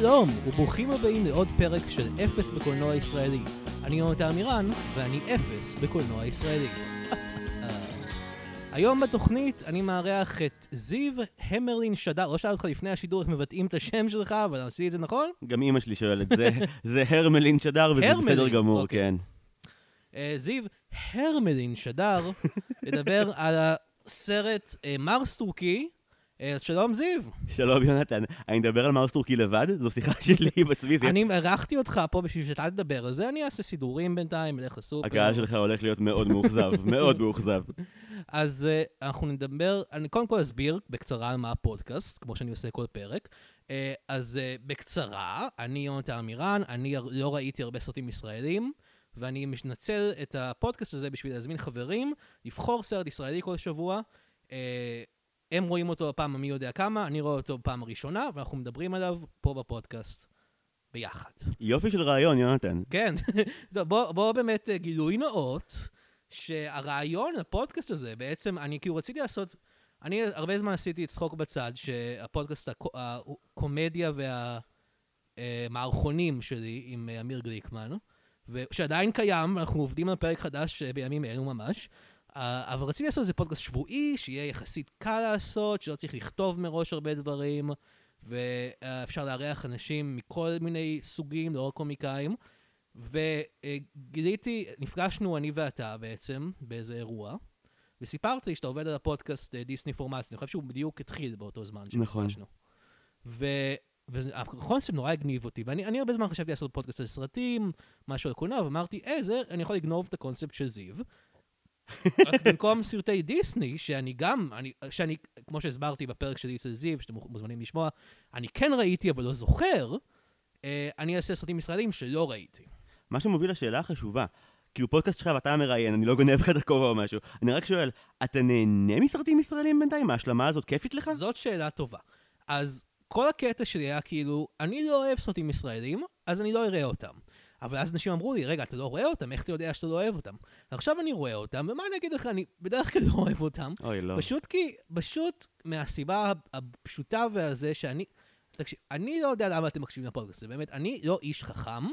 שלום, וברוכים הבאים לעוד פרק של אפס בקולנוע ישראלי. אני יונתן עמירן, ואני אפס בקולנוע ישראלי. היום בתוכנית אני מארח את זיו המרלין שדר. לא שאלתי אותך לפני השידור איך מבטאים את השם שלך, אבל עשיתי את זה נכון? גם אימא שלי שואלת, זה, זה הרמלין שדר, וזה הרמלין, בסדר גמור, אוקיי. כן. אה, זיו הרמלין שדר לדבר על הסרט מרס טורקי. אה, אז שלום זיו. שלום יונתן, אני מדבר על מאוס טורקי לבד? זו שיחה שלי בצבי, זה- אני אירחתי אותך פה בשביל שאתה תדבר על זה, אני אעשה סידורים בינתיים, אלך לסופר. הקהל שלך הולך להיות מאוד מאוכזב, מאוד מאוכזב. אז uh, אנחנו נדבר, אני קודם כל אסביר בקצרה על מה הפודקאסט, כמו שאני עושה כל פרק. Uh, אז בקצרה, אני יונתן עמירן, אני לא ראיתי הרבה סרטים ישראלים, ואני מנצל את הפודקאסט הזה בשביל להזמין חברים, לבחור סרט ישראלי כל שבוע. Uh, הם רואים אותו בפעם המי יודע כמה, אני רואה אותו בפעם הראשונה, ואנחנו מדברים עליו פה בפודקאסט ביחד. יופי של רעיון, יונתן. כן, לא, בוא, בוא באמת אה, גילוי נאות, שהרעיון לפודקאסט הזה, בעצם, אני כאילו רציתי לעשות, אני הרבה זמן עשיתי צחוק בצד, שהפודקאסט, הקו- הקומדיה והמערכונים שלי עם אה, אמיר גליקמן, ושעדיין קיים, אנחנו עובדים על פרק חדש אה, בימים אלו ממש, אה, אבל רציתי לעשות איזה פודקאסט שבועי, שיהיה יחסית קל לעשות, שלא צריך לכתוב מראש הרבה דברים, ואפשר לארח אנשים מכל מיני סוגים, לא רק קומיקאים. וגיליתי, נפגשנו אני ואתה בעצם באיזה אירוע, וסיפרת לי שאתה עובד על הפודקאסט אה, דיסני פורמציה, אני חושב שהוא בדיוק התחיל באותו זמן נכון. שנפגשנו. ו... והקונספט נורא הגניב אותי, ואני אני הרבה זמן חשבתי לעשות פודקאסט על סרטים, משהו על קולנוע, ואמרתי, אה, זה, אני יכול לגנוב את הקונספט של זיו. רק במקום סרטי דיסני, שאני גם, אני, שאני, כמו שהסברתי בפרק שלי אצל זיו, שאתם מוזמנים לשמוע, אני כן ראיתי אבל לא זוכר, אה, אני אעשה סרטים ישראלים שלא ראיתי. מה שמוביל לשאלה החשובה, כאילו פודקאסט שלך ואתה המראיין, אני לא גונב לך את הכובע או משהו, אני רק שואל, אתה נהנה מסרטים ישראלים בינתיים? ההשלמה הזאת כיפית לך? זאת שאלה טובה. אז כל הקטע שלי היה כאילו, אני לא אוהב סרטים ישראלים, אז אני לא אראה אותם. אבל אז אנשים אמרו לי, רגע, אתה לא רואה אותם? איך אתה יודע שאתה לא אוהב אותם? עכשיו אני רואה אותם, ומה אני אגיד לך, אני בדרך כלל לא אוהב אותם. אוי, לא. פשוט כי, פשוט מהסיבה הפשוטה והזה שאני... תקשיב, אני לא יודע למה אתם מקשיבים לפודקאסט הזה, באמת, אני לא איש חכם,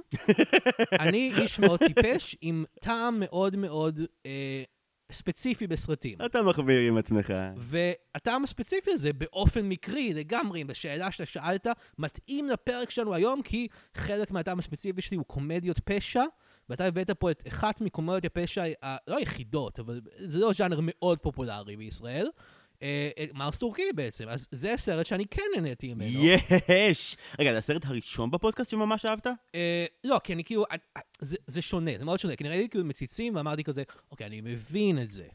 אני איש מאוד טיפש עם טעם מאוד מאוד אה, ספציפי בסרטים. אתה מחמיר עם עצמך. והטעם הספציפי הזה, באופן מקרי לגמרי, בשאלה שאתה שאלת, מתאים לפרק שלנו היום, כי חלק מהטעם הספציפי שלי הוא קומדיות פשע, ואתה הבאת פה את אחת מקומדיות הפשע, ה- לא היחידות, אבל זה לא ז'אנר מאוד פופולרי בישראל. אה, אה, מרס טורקי בעצם, אז זה סרט שאני כן נהניתי ממנו. יש! רגע, זה הסרט הראשון בפודקאסט שממש אהבת? אה, לא, כי אני כאילו, זה, זה שונה, זה מאוד שונה, כי נראיתי כאילו מציצים ואמרתי כזה, אוקיי, אני מבין את זה,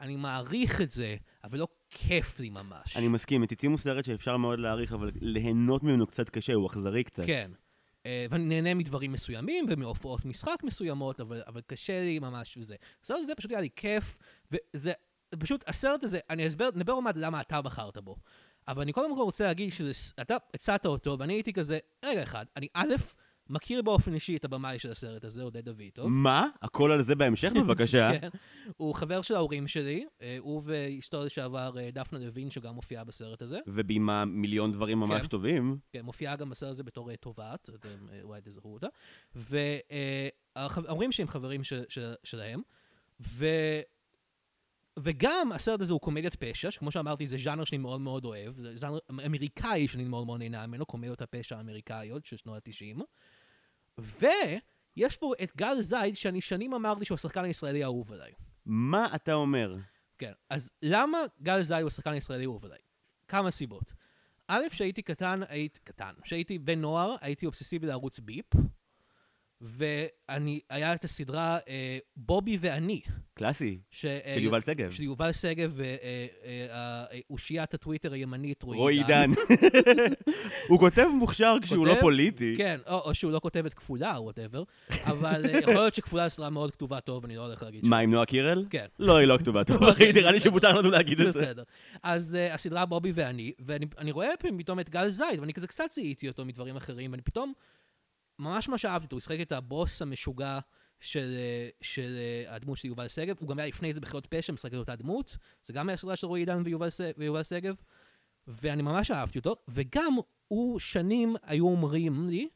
אני מעריך את זה, אבל לא כיף לי ממש. אני מסכים, מציצים הוא סרט שאפשר מאוד להעריך, אבל ליהנות ממנו קצת קשה, הוא אכזרי קצת. כן. ואני נהנה מדברים מסוימים ומהופעות משחק מסוימות, אבל, אבל קשה לי ממש וזה. הסרט הזה פשוט היה לי כיף, וזה פשוט, הסרט הזה, אני אסבר, נדבר עוד מעט למה אתה בחרת בו. אבל אני קודם כל רוצה להגיד שאתה הצעת אותו, ואני הייתי כזה, רגע אחד, אני א', מכיר באופן אישי את הבמאי של הסרט הזה, עודד אביטוב. מה? הכל על זה בהמשך בבקשה. כן. הוא חבר של ההורים שלי, אה, הוא ואשתו לשעבר אה, דפנה לוין, שגם מופיעה בסרט הזה. ובימה מיליון דברים ממש כן. טובים. כן, מופיעה גם בסרט הזה בתור תובעת, אתם אה, אולי תזכרו אותה. וההורים שהם חברים ש- ש- שלהם, ו... וגם הסרט הזה הוא קומדיית פשע, שכמו שאמרתי, זה ז'אנר שאני מאוד מאוד אוהב, זה ז'אנר אמריקאי שאני מאוד מאוד נהנה ממנו, קומדיות הפשע האמריקאיות של שנות ה-90. ויש פה את גל זייד, שאני שנים אמרתי שהוא השחקן הישראלי האהוב עליי. מה אתה אומר? כן, אז למה גל זי הוא השחקן הישראלי האהוב עליי? כמה סיבות. א', כשהייתי קטן, הייתי קטן, כשהייתי בן נוער, הייתי אובססיבי לערוץ ביפ, ואני, היה את הסדרה אה, בובי ואני. קלאסי. ש, אה, של יובל שגב. של יובל שגב ואושיית הטוויטר הימנית רועי רועי דן. הוא כותב מוכשר כשהוא לא פוליטי. כן, או, או שהוא לא כותב את כפולה, או whatever, אבל אה, יכול להיות שכפולה סדרה מאוד כתובה טוב, אני לא הולך להגיד מה, עם נועה קירל? כן. לא, היא לא כתובה טוב, אחי, נראה לי שמותר לנו להגיד את זה. בסדר. אז אה, הסדרה בובי ואני, ואני אני רואה פתאום את גל זייד, ואני כזה קצת זיהיתי אותו מדברים אחרים, ואני פתאום ממש ממש אהבתי אותו, הוא שיחק את הבוס המשוגע של, אה, של אה, הדמות של יובל שגב, הוא גם היה לפני זה בחיות פשע, משחק את אותה דמות, זה גם היה סדרה של רועי עידן ויובל, ויובל שגב, ואני ממש אהבתי אותו, וגם הוא שנים היו אומרים לי,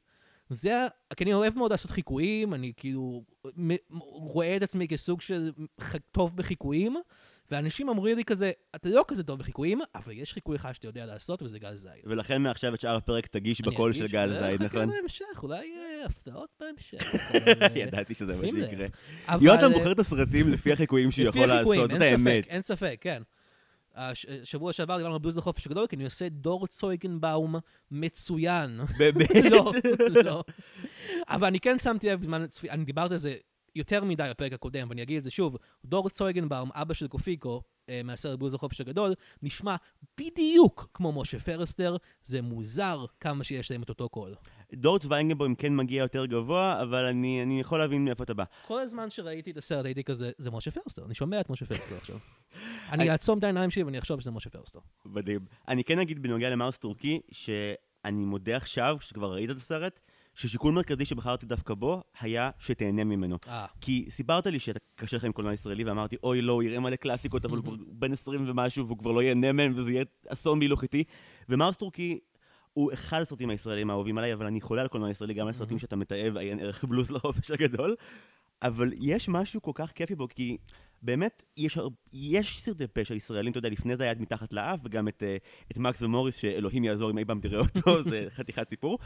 זה, כי אני אוהב מאוד לעשות חיקויים, אני כאילו רואה את עצמי כסוג של טוב בחיקויים, ואנשים אמרו לי כזה, אתה לא כזה טוב בחיקויים, אבל יש חיקוי אחד שאתה יודע לעשות, וזה גל זית. ולכן מעכשיו את שאר הפרק תגיש בקול של גל זייד, נכון? חכה להמשך, אולי אה, הפתעות בהמשך. אה, ידעתי שזה מה. שיקרה. יונתן אה, בוחר את הסרטים לפי החיקויים שהוא יכול לעשות, זאת האמת. אין ספק, כן. הש- שבוע שעבר דיברנו על בלוז לחופש הגדול, כי אני עושה דור צויגנבאום מצוין. באמת? לא, לא. אבל אני כן שמתי לב בזמן הצפייה, אני דיברתי על זה יותר מדי בפרק הקודם, ואני אגיד את זה שוב, דור צויגנבאום, אבא של קופיקו, אה, מהסרט בלוז לחופש הגדול, נשמע בדיוק כמו משה פרסטר, זה מוזר כמה שיש להם את אותו קול. דור צוויינגנבוים כן מגיע יותר גבוה, אבל אני אני יכול להבין מאיפה אתה בא. כל הזמן שראיתי את הסרט הייתי כזה, זה משה פרסטר, אני שומע את משה פרסטר עכשיו. אני אעצום את העיניים שלי ואני אחשוב שזה משה פרסטר. מדהים. אני כן אגיד בנוגע למרס תורכי, שאני מודה עכשיו, כשכבר ראית את הסרט, ששיקול מרכזי שבחרתי דווקא בו, היה שתהנה ממנו. אה, כי סיפרת לי שאתה קשה לך עם קולנוע ישראלי, ואמרתי, אוי לא, הוא יראה מלא קלאסיקות, אבל הוא כבר בן 20 ומשהו, והוא כבר לא ייהנה מהם, וזה יהיה אסון בהילוך איטי. ומרס תורכי הוא אחד הסרטים הישראלים האהובים עליי, אבל אני חולה על קולנוע ישראלי, גם על סרטים שאתה מתעב, עיין ערך בלוז לחופש הגדול. אבל יש משהו כל כך כיפי בו, כי באמת, יש. יש סרטי פשע ישראלים, אתה יודע, לפני זה היה את מתחת לאף, וגם את, אה, את מקס ומוריס, שאלוהים יעזור אם אי פעם תראה אותו, זה חתיכת סיפור.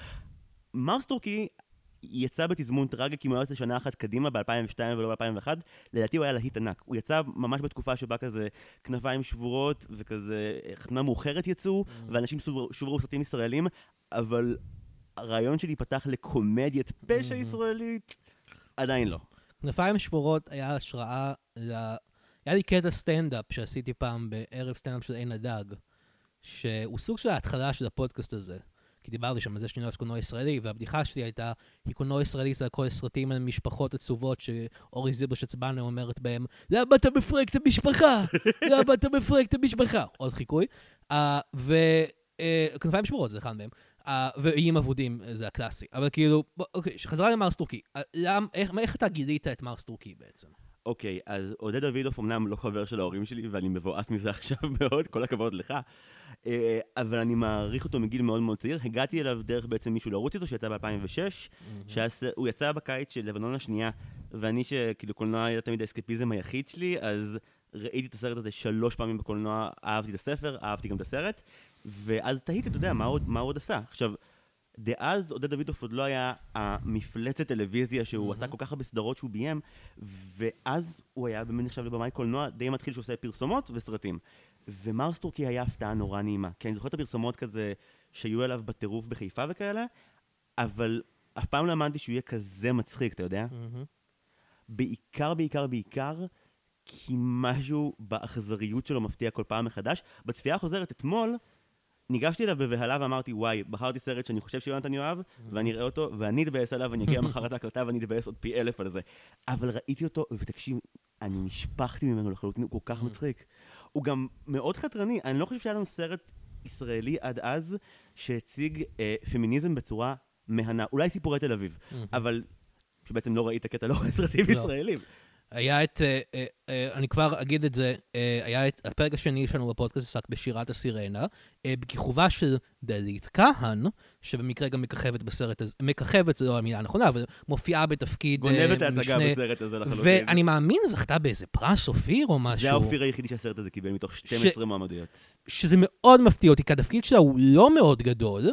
מרס תורכי יצא בתזמון טרגי, כי הוא היה יוצא שנה אחת קדימה, ב-2002 ולא ב-2001, לדעתי הוא היה להיט ענק. הוא יצא ממש בתקופה שבה כזה כנפיים שבורות, וכזה חתונה מאוחרת יצאו, ואנשים שוב שוב ראו סרטים ישראלים, אבל הרעיון שלי פתח לקומדיית פשע ישראלית, עדיין לא. כנפיים שבורות היה השראה ל... היה לי קטע סטנדאפ שעשיתי פעם בערב סטנדאפ של עין הדג, שהוא סוג של ההתחלה של הפודקאסט הזה. כי דיברתי שם על זה שאני לא אוהב קולנוע ישראלי, והבדיחה שלי הייתה, כי קולנוע ישראלי זה הכל סרטים על משפחות עצובות שאורלי זילברשץ בנאי אומרת בהם, למה אתה מפרק את המשפחה? למה אתה מפרק את המשפחה? עוד חיקוי. Uh, וכנפיים שבורות זה אחד מהם. Uh, ואיים אבודים זה הקלאסי. אבל כאילו, בוא, אוקיי, חזרה למרס טורקי. Uh, למ, איך, איך אתה גילית את מרס טורקי בעצם? אוקיי, אז עודד דוידוף אמנם לא חבר של ההורים שלי, ואני מבואס מזה עכשיו מאוד, כל הכבוד לך. אה, אבל אני מעריך אותו מגיל מאוד מאוד צעיר. הגעתי אליו דרך בעצם מישהו לרוץ איתו, שיצא ב-2006, שהוא יצא בקיץ של לבנון השנייה, ואני שכאילו קולנוע היה תמיד האסקפיזם היחיד שלי, אז ראיתי את הסרט הזה שלוש פעמים בקולנוע, אהבתי את הספר, אהבתי גם את הסרט, ואז תהיתי, אתה יודע, מה עוד, מה עוד עשה. עכשיו, דאז עודד דוידוף עוד לא היה המפלצת טלוויזיה שהוא עשה כל כך הרבה סדרות שהוא ביים, ואז הוא היה באמת נחשב לבמאי קולנוע די מתחיל שהוא עושה פרסומות וסרטים. ומרס טורקי היה הפתעה נורא נעימה, כי אני זוכר את הפרסומות כזה שהיו עליו בטירוף בחיפה וכאלה, אבל אף פעם לא האמנתי שהוא יהיה כזה מצחיק, אתה יודע? בעיקר, בעיקר, בעיקר, כי משהו באכזריות שלו מפתיע כל פעם מחדש. בצפייה החוזרת אתמול, ניגשתי אליו בבהלה ואמרתי, וואי, בחרתי סרט שאני חושב שיונתן יאהב, ואני אראה אותו, ואני אתבאס עליו, ואני אגיע מחר את ההקלטה ואני אתבאס עוד פי אלף על זה. אבל ראיתי אותו, ותקשיב, אני נשפכתי ממנו לחלוטין, הוא כל כך מצחיק. הוא גם מאוד חתרני, אני לא חושב שהיה לנו סרט ישראלי עד אז שהציג אה, פמיניזם בצורה מהנה. אולי סיפורי תל אביב, אבל שבעצם לא ראית קטע לא סרטים לא. ישראלים. היה את, אה, אה, אה, אני כבר אגיד את זה, היה את, הפרק השני שלנו בפודקאסט עסק בשירת הסירנה, בכיכובה של דלית כהן, שבמקרה גם מככבת בסרט הזה, מככבת זה לא המילה הנכונה, אבל מופיעה בתפקיד אה, גונב את ההצגה משנה. בסרט הזה לחלוטין. ואני מאמין זכתה באיזה פרס אופיר או משהו. זה האופיר היחידי שהסרט הזה קיבל מתוך 12 מועמדויות. שזה מאוד מפתיע אותי, כי התפקיד שלה הוא לא מאוד גדול,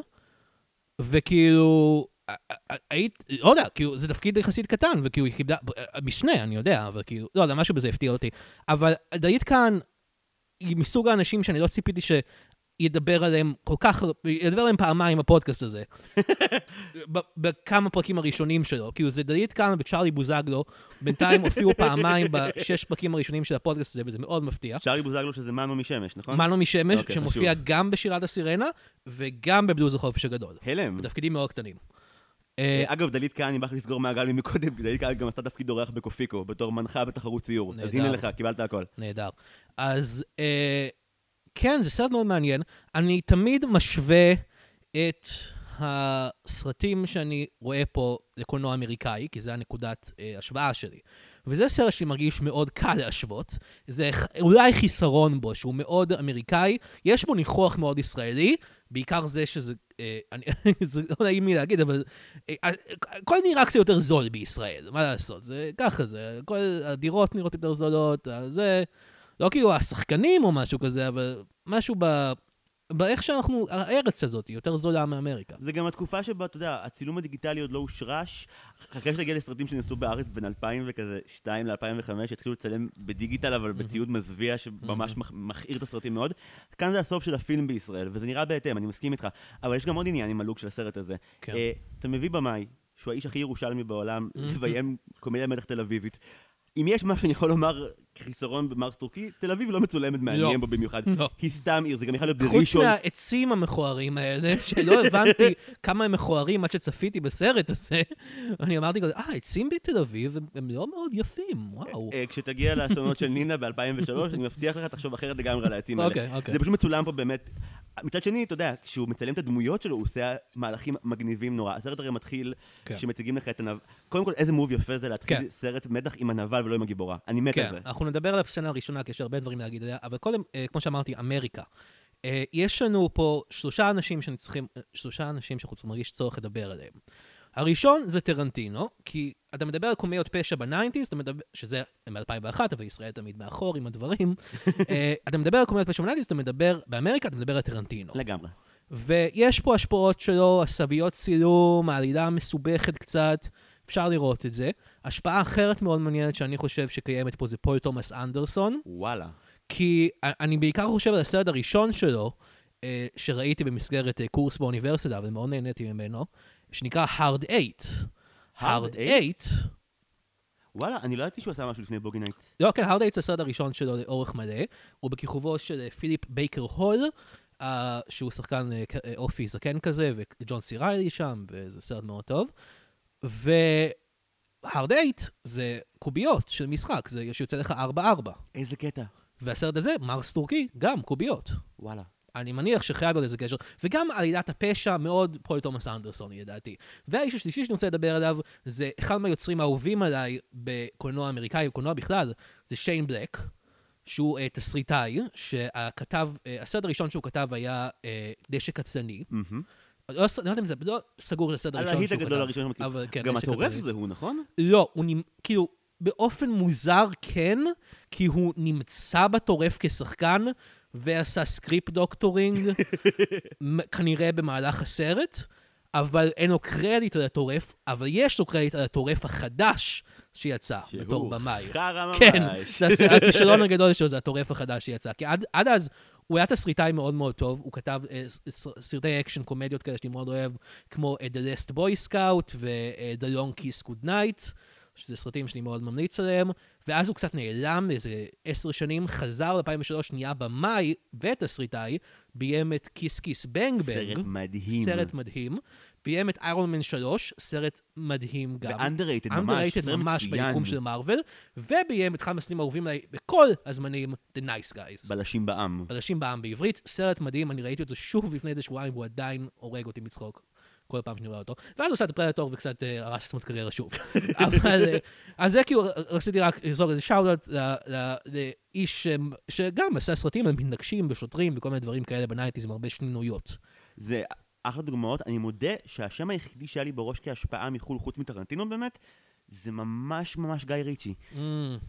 וכאילו, היית, לא יודע, כאילו, זה תפקיד יחסית קטן, וכאילו היא קיבלה, משנה, אני יודע, אבל כאילו, לא יודע, משהו בזה הפתיע אותי. אבל דלית כאן, היא מסוג האנשים שאני לא ציפיתי שידבר עליהם כל כך, ידבר עליהם פעמיים בפודקאסט הזה. בכמה פרקים הראשונים שלו. כאילו, זה דלית כאן וצ'ארלי בוזגלו, בינתיים הופיעו פעמיים בשש פרקים הראשונים של הפודקאסט הזה, וזה מאוד מפתיע. צ'ארלי בוזגלו שזה מנו משמש, נכון? מנו משמש, אוקיי, שמופיע חשוב. גם בשירת הסירנה וגם בבלוז החופש הגדול. הלם. בתפקידים מאוד קטנים. אה, אגב, דלית כהן, אני בא לסגור מעגל ממקודם, דלית כהן גם עשתה תפקיד אורח בקופיקו, בתור מנחה בתחרות ציור. אז. הנה לך, קיבלת הכל. נהדר. אז אה, כן, זה סרט מאוד מעניין. אני תמיד משווה את הסרטים שאני רואה פה לקולנוע אמריקאי, כי זה הנקודת אה, השוואה שלי. וזה סרט שאני מרגיש מאוד קל להשוות. זה אולי חיסרון בו, שהוא מאוד אמריקאי, יש בו ניחוח מאוד ישראלי, בעיקר זה שזה, אה, אני, זה לא נעים לי להגיד, אבל אה, אה, הכל נראה קצת יותר זול בישראל, מה לעשות? זה ככה זה, כל הדירות נראות יותר זולות, אה, זה, לא כאילו השחקנים או משהו כזה, אבל משהו ב... באיך שאנחנו, הארץ הזאת היא יותר זולה מאמריקה. זה גם התקופה שבה, אתה יודע, הצילום הדיגיטלי עוד לא הושרש. חכה שתגיע לסרטים שנעשו בארץ בין 2000 וכזה 2 ל-2005, התחילו לצלם בדיגיטל, אבל בציוד מזוויע שממש מכעיר את הסרטים מאוד. כאן זה הסוף של הפילם בישראל, וזה נראה בהתאם, אני מסכים איתך. אבל יש גם עוד עניין עם הלוק של הסרט הזה. כן. אה, אתה מביא במאי, שהוא האיש הכי ירושלמי בעולם, לביים קומדיה מלך תל אביבית. אם יש משהו שאני יכול לומר חיסרון במרס טורקי, תל אביב לא מצולמת מעניין בו במיוחד. לא. היא סתם עיר, זה גם יכול להיות חוץ בראשון. מהעצים המכוערים האלה, שלא הבנתי כמה הם מכוערים עד שצפיתי בסרט הזה, אני אמרתי כזה, אה, העצים בתל אביב הם- הם לא מאוד יפים, וואו. אה, כשתגיע לאסונות של נינה ב-2003, אני מבטיח לך, תחשוב אחרת לגמרי על העצים האלה. אוקיי, אוקיי. זה פשוט מצולם פה באמת. מצד שני, אתה יודע, כשהוא מצלם את הדמויות שלו, הוא עושה מהלכים מגניבים נורא. הסרט הרי מתחיל כן. כשמציגים לך את הנבל. קודם כל, איזה מוב יפה זה להתחיל כן. סרט מתח עם הנבל ולא עם הגיבורה. אני מת על כן, זה. אנחנו נדבר על הסצנה הראשונה, כי יש הרבה דברים להגיד עליה, אבל קודם, אה, כמו שאמרתי, אמריקה. אה, יש לנו פה שלושה אנשים שלושה אנשים שאנחנו צריכים להרגיש צורך לדבר עליהם. הראשון זה טרנטינו, כי אתה מדבר על קומיות פשע בניינטיז, שזה מ-2001, אבל ישראל תמיד מאחור עם הדברים. אה, אתה מדבר על קומדיות פשע ב nineties, אתה מדבר, באמריקה אתה מדבר על טרנטינו. לגמרי. ויש פה השפעות שלו, זוויות צילום, העלילה המסובכת קצת, אפשר לראות את זה. השפעה אחרת מאוד מעניינת שאני חושב שקיימת פה זה פול תומאס אנדרסון. וואלה. כי אני בעיקר חושב על הסרט הראשון שלו, אה, שראיתי במסגרת אה, קורס באוניברסיטה, ומאוד נהניתי ממנו, שנקרא Hard 8. Hard Eight. וואלה, אני לא ידעתי שהוא עשה משהו לפני Boogie Nights. לא, כן, Hard Eight זה הסרט הראשון שלו לאורך מלא. הוא בכיכובו של אה, פיליפ בייקר הול, אה, שהוא שחקן אה, אופי זקן כזה, וג'ון סי ריילי שם, וזה סרט מאוד טוב. ו... Hard Eight זה קוביות של משחק, זה שיוצא לך 4-4. איזה קטע. והסרט הזה, מרס טורקי, גם קוביות. וואלה. אני מניח שחייב להיות איזה קשר. וגם עלילת הפשע מאוד פול תומאס אנדרסון, לדעתי. והאיש השלישי שאני רוצה לדבר עליו, זה אחד מהיוצרים האהובים עליי בקולנוע אמריקאי, בקולנוע בכלל, זה שיין בלק, שהוא uh, תסריטאי, שהכתב, uh, הסרט הראשון שהוא כתב היה uh, דשא קטלני. מהמם. לא, לא יודע אם זה לא סגור לסרט הראשון שהוא הלהיט כתב. הגדול הראשון. אבל כן, גם דשא הטורף. זה הוא, נכון? לא, הוא נמ... כאילו, באופן מוזר כן, כי הוא נמצא בטורף כשחקן, ועשה script doctoring, כנראה במהלך הסרט, אבל אין לו קרדיט על הטורף, אבל יש לו קרדיט על הטורף החדש שיצא בתור שהוא במאי. חרא ממש. כן, זה הכישלון הגדול שלו זה הטורף החדש שיצא. כי עד, עד אז הוא היה תסריטאי מאוד מאוד טוב, הוא כתב אה, ס- סרטי אקשן, קומדיות כאלה שאני מאוד אוהב, כמו אה, The Last Boy Scout ו-The Long Kiss Good Night, שזה סרטים שאני מאוד ממליץ עליהם, ואז הוא קצת נעלם לאיזה עשר שנים, חזר ב-2003, נהיה במאי ותסריטאי, ביים את כיס כיס בנג בנג. סרט מדהים. סרט מדהים. ביים את איירון מן 3, סרט מדהים גם. ו-underrated ממש, underrated סרט ממש מצוין. ביקום של מארוול, וביים את אחד מהסרטים האהובים עליי בכל הזמנים, The Nice Guys. בלשים בעם. בלשים בעם בעברית, סרט מדהים, אני ראיתי אותו שוב לפני איזה שבועיים, והוא עדיין הורג אותי מצחוק. כל פעם שאני רואה אותו. ואז הוא עשה את הפרדטור וקצת אה, הרס עצמו את הקריירה שוב. אבל, אה, אז זה כאילו, רציתי רק לזרוק איזה שאוט לאיש שגם עשה סרטים על מתנגשים בשוטרים וכל מיני דברים כאלה בנייטיז עם הרבה שנינויות. זה אחלה דוגמאות. אני מודה שהשם היחידי שהיה לי בראש כהשפעה מחו"ל, חוץ מטרנטינו באמת, זה ממש ממש גיא ריצ'י. Mm,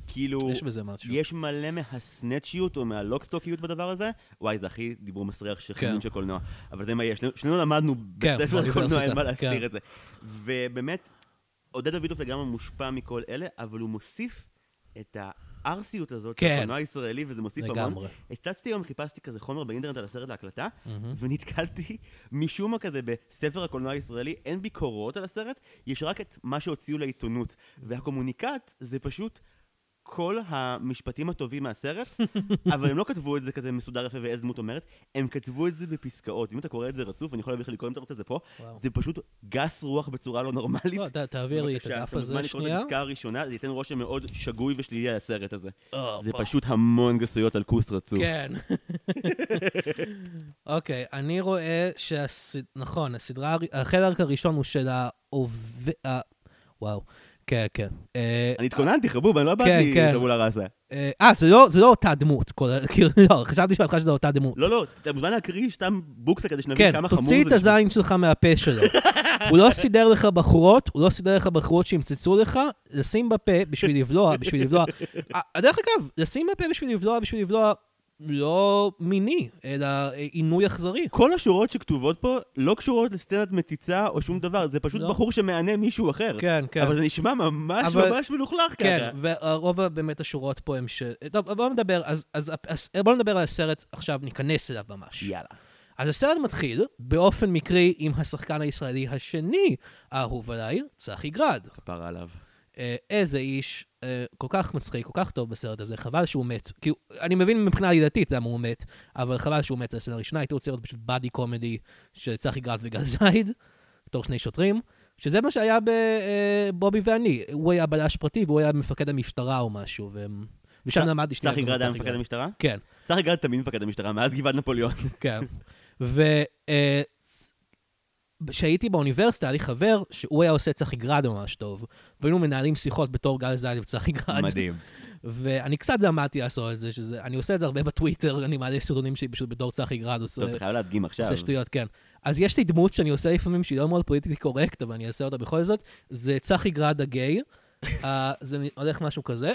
כאילו, יש בזה משהו. יש מלא מהסנצ'יות או מהלוקסטוקיות בדבר הזה. וואי, זה הכי דיבור מסריח של כן. חילון של קולנוע. אבל זה מה יש. שנינו- למדנו כן, בספר באוניברסיטה, הקולנוע, אין מה כן. להסתיר את זה. ובאמת, עודד דוידוף לגמרי מושפע מכל אלה, אבל הוא מוסיף את הארסיות הזאת של כן. הקולנוע הישראלי, וזה מוסיף המון. לגמרי. הצצתי היום, חיפשתי כזה חומר באינטרנט על הסרט להקלטה, מהמם. ונתקלתי משום מה כזה בספר הקולנוע הישראלי, אין ביקורות על הסרט, יש רק את מה שהוציאו לעיתונות. והקומוניקט זה פשוט כל המשפטים הטובים מהסרט, אבל הם לא כתבו את זה כזה מסודר יפה ואיזה דמות אומרת, הם כתבו את זה בפסקאות. אם אתה קורא את זה רצוף, אני יכול להביא לך לקרוא אם אתה רוצה את זה פה, וואו. זה פשוט גס רוח בצורה לא נורמלית. לא, תעביר לי את בבקשה, הדף אתה מוזמן הזה לקרוא את שנייה. הפסקה הראשונה, זה ייתן רושם מאוד שגוי ושלילי על הסרט הזה. זה. פשוט המון גסויות על כוס רצוף. כן. אוקיי, אני רואה שהס... נכון, הסדרה, החלק הראשון הוא של העובד... וואו, כן, כן. אה, אני התכוננתי, חבוב, אני לא כן, באתי כן. טבולה ראסה. אה, אה, זה לא- זה לא אותה דמות. כאילו, לא, חשבתי שבהתחלה שזו אותה דמות. לא, לא, אתה מוזמן להקריא סתם בוקסה כדי שנבין כן, כמה חמור זה. תוציא את. הזין שלך מהפה שלו. הוא לא סידר לך בחורות, הוא לא סידר לך בחורות שימצצו לך, לשים בפה בשביל לבלוע, בשביל לבלוע. אה, דרך אגב, לשים בפה בשביל לבלוע, בשביל לבלוע, לא מיני, אלא אה, עינוי אכזרי. כל השורות שכתובות פה לא קשורות לסצנת מציצה או שום דבר, זה פשוט לא. בחור שמענה מישהו אחר. כן, כן. אבל זה נשמע ממש אבל- ממש מלוכלך כן, ככה. ורוב באמת השורות פה הם ש... טוב, בואו נדבר, אז, אז, אז בואו נדבר על הסרט עכשיו, ניכנס אליו ממש. יאללה. אז הסרט מתחיל באופן מקרי עם השחקן הישראלי השני האהוב עליי, צחי גרד. כפרה עליו. אה, איזה איש כל כך מצחיק, כל כך טוב בסרט הזה, חבל שהוא מת. כי אני מבין מבחינה עלילתית למה הוא מת, אבל חבל שהוא מת לסצנה הראשונה, הייתי רוצה לראות פשוט באדי קומדי של צחי גרד וגל זייד, בתור שני שוטרים, שזה מה שהיה בבובי ואני. הוא היה בלש פרטי והוא היה מפקד המשטרה או משהו, ושם למדתי שנייה. צחי גרד היה מפקד המשטרה? כן. צחי גרד תמיד מפקד המשטרה, מאז גבעת נפוליאון. כן. וכשהייתי באוניברסיטה, היה לי חבר שהוא היה עושה צחי גרד ממש טוב, והיינו מנהלים שיחות בתור גל זייד וצחי גרד. מדהים. ואני קצת למדתי לעשות את זה, שזה, אני עושה את זה הרבה בטוויטר, אני מעלה סרטונים שלי פשוט בתור צחי גרד, עושה, טוב, אתה חייב להדגים עכשיו. עושה שטויות, כן. אז יש לי דמות שאני עושה לפעמים שהיא לא מאוד politically correct, אבל אני אעשה אותה בכל זאת, זה צחי גרד הגיי. אה, זה הולך משהו כזה.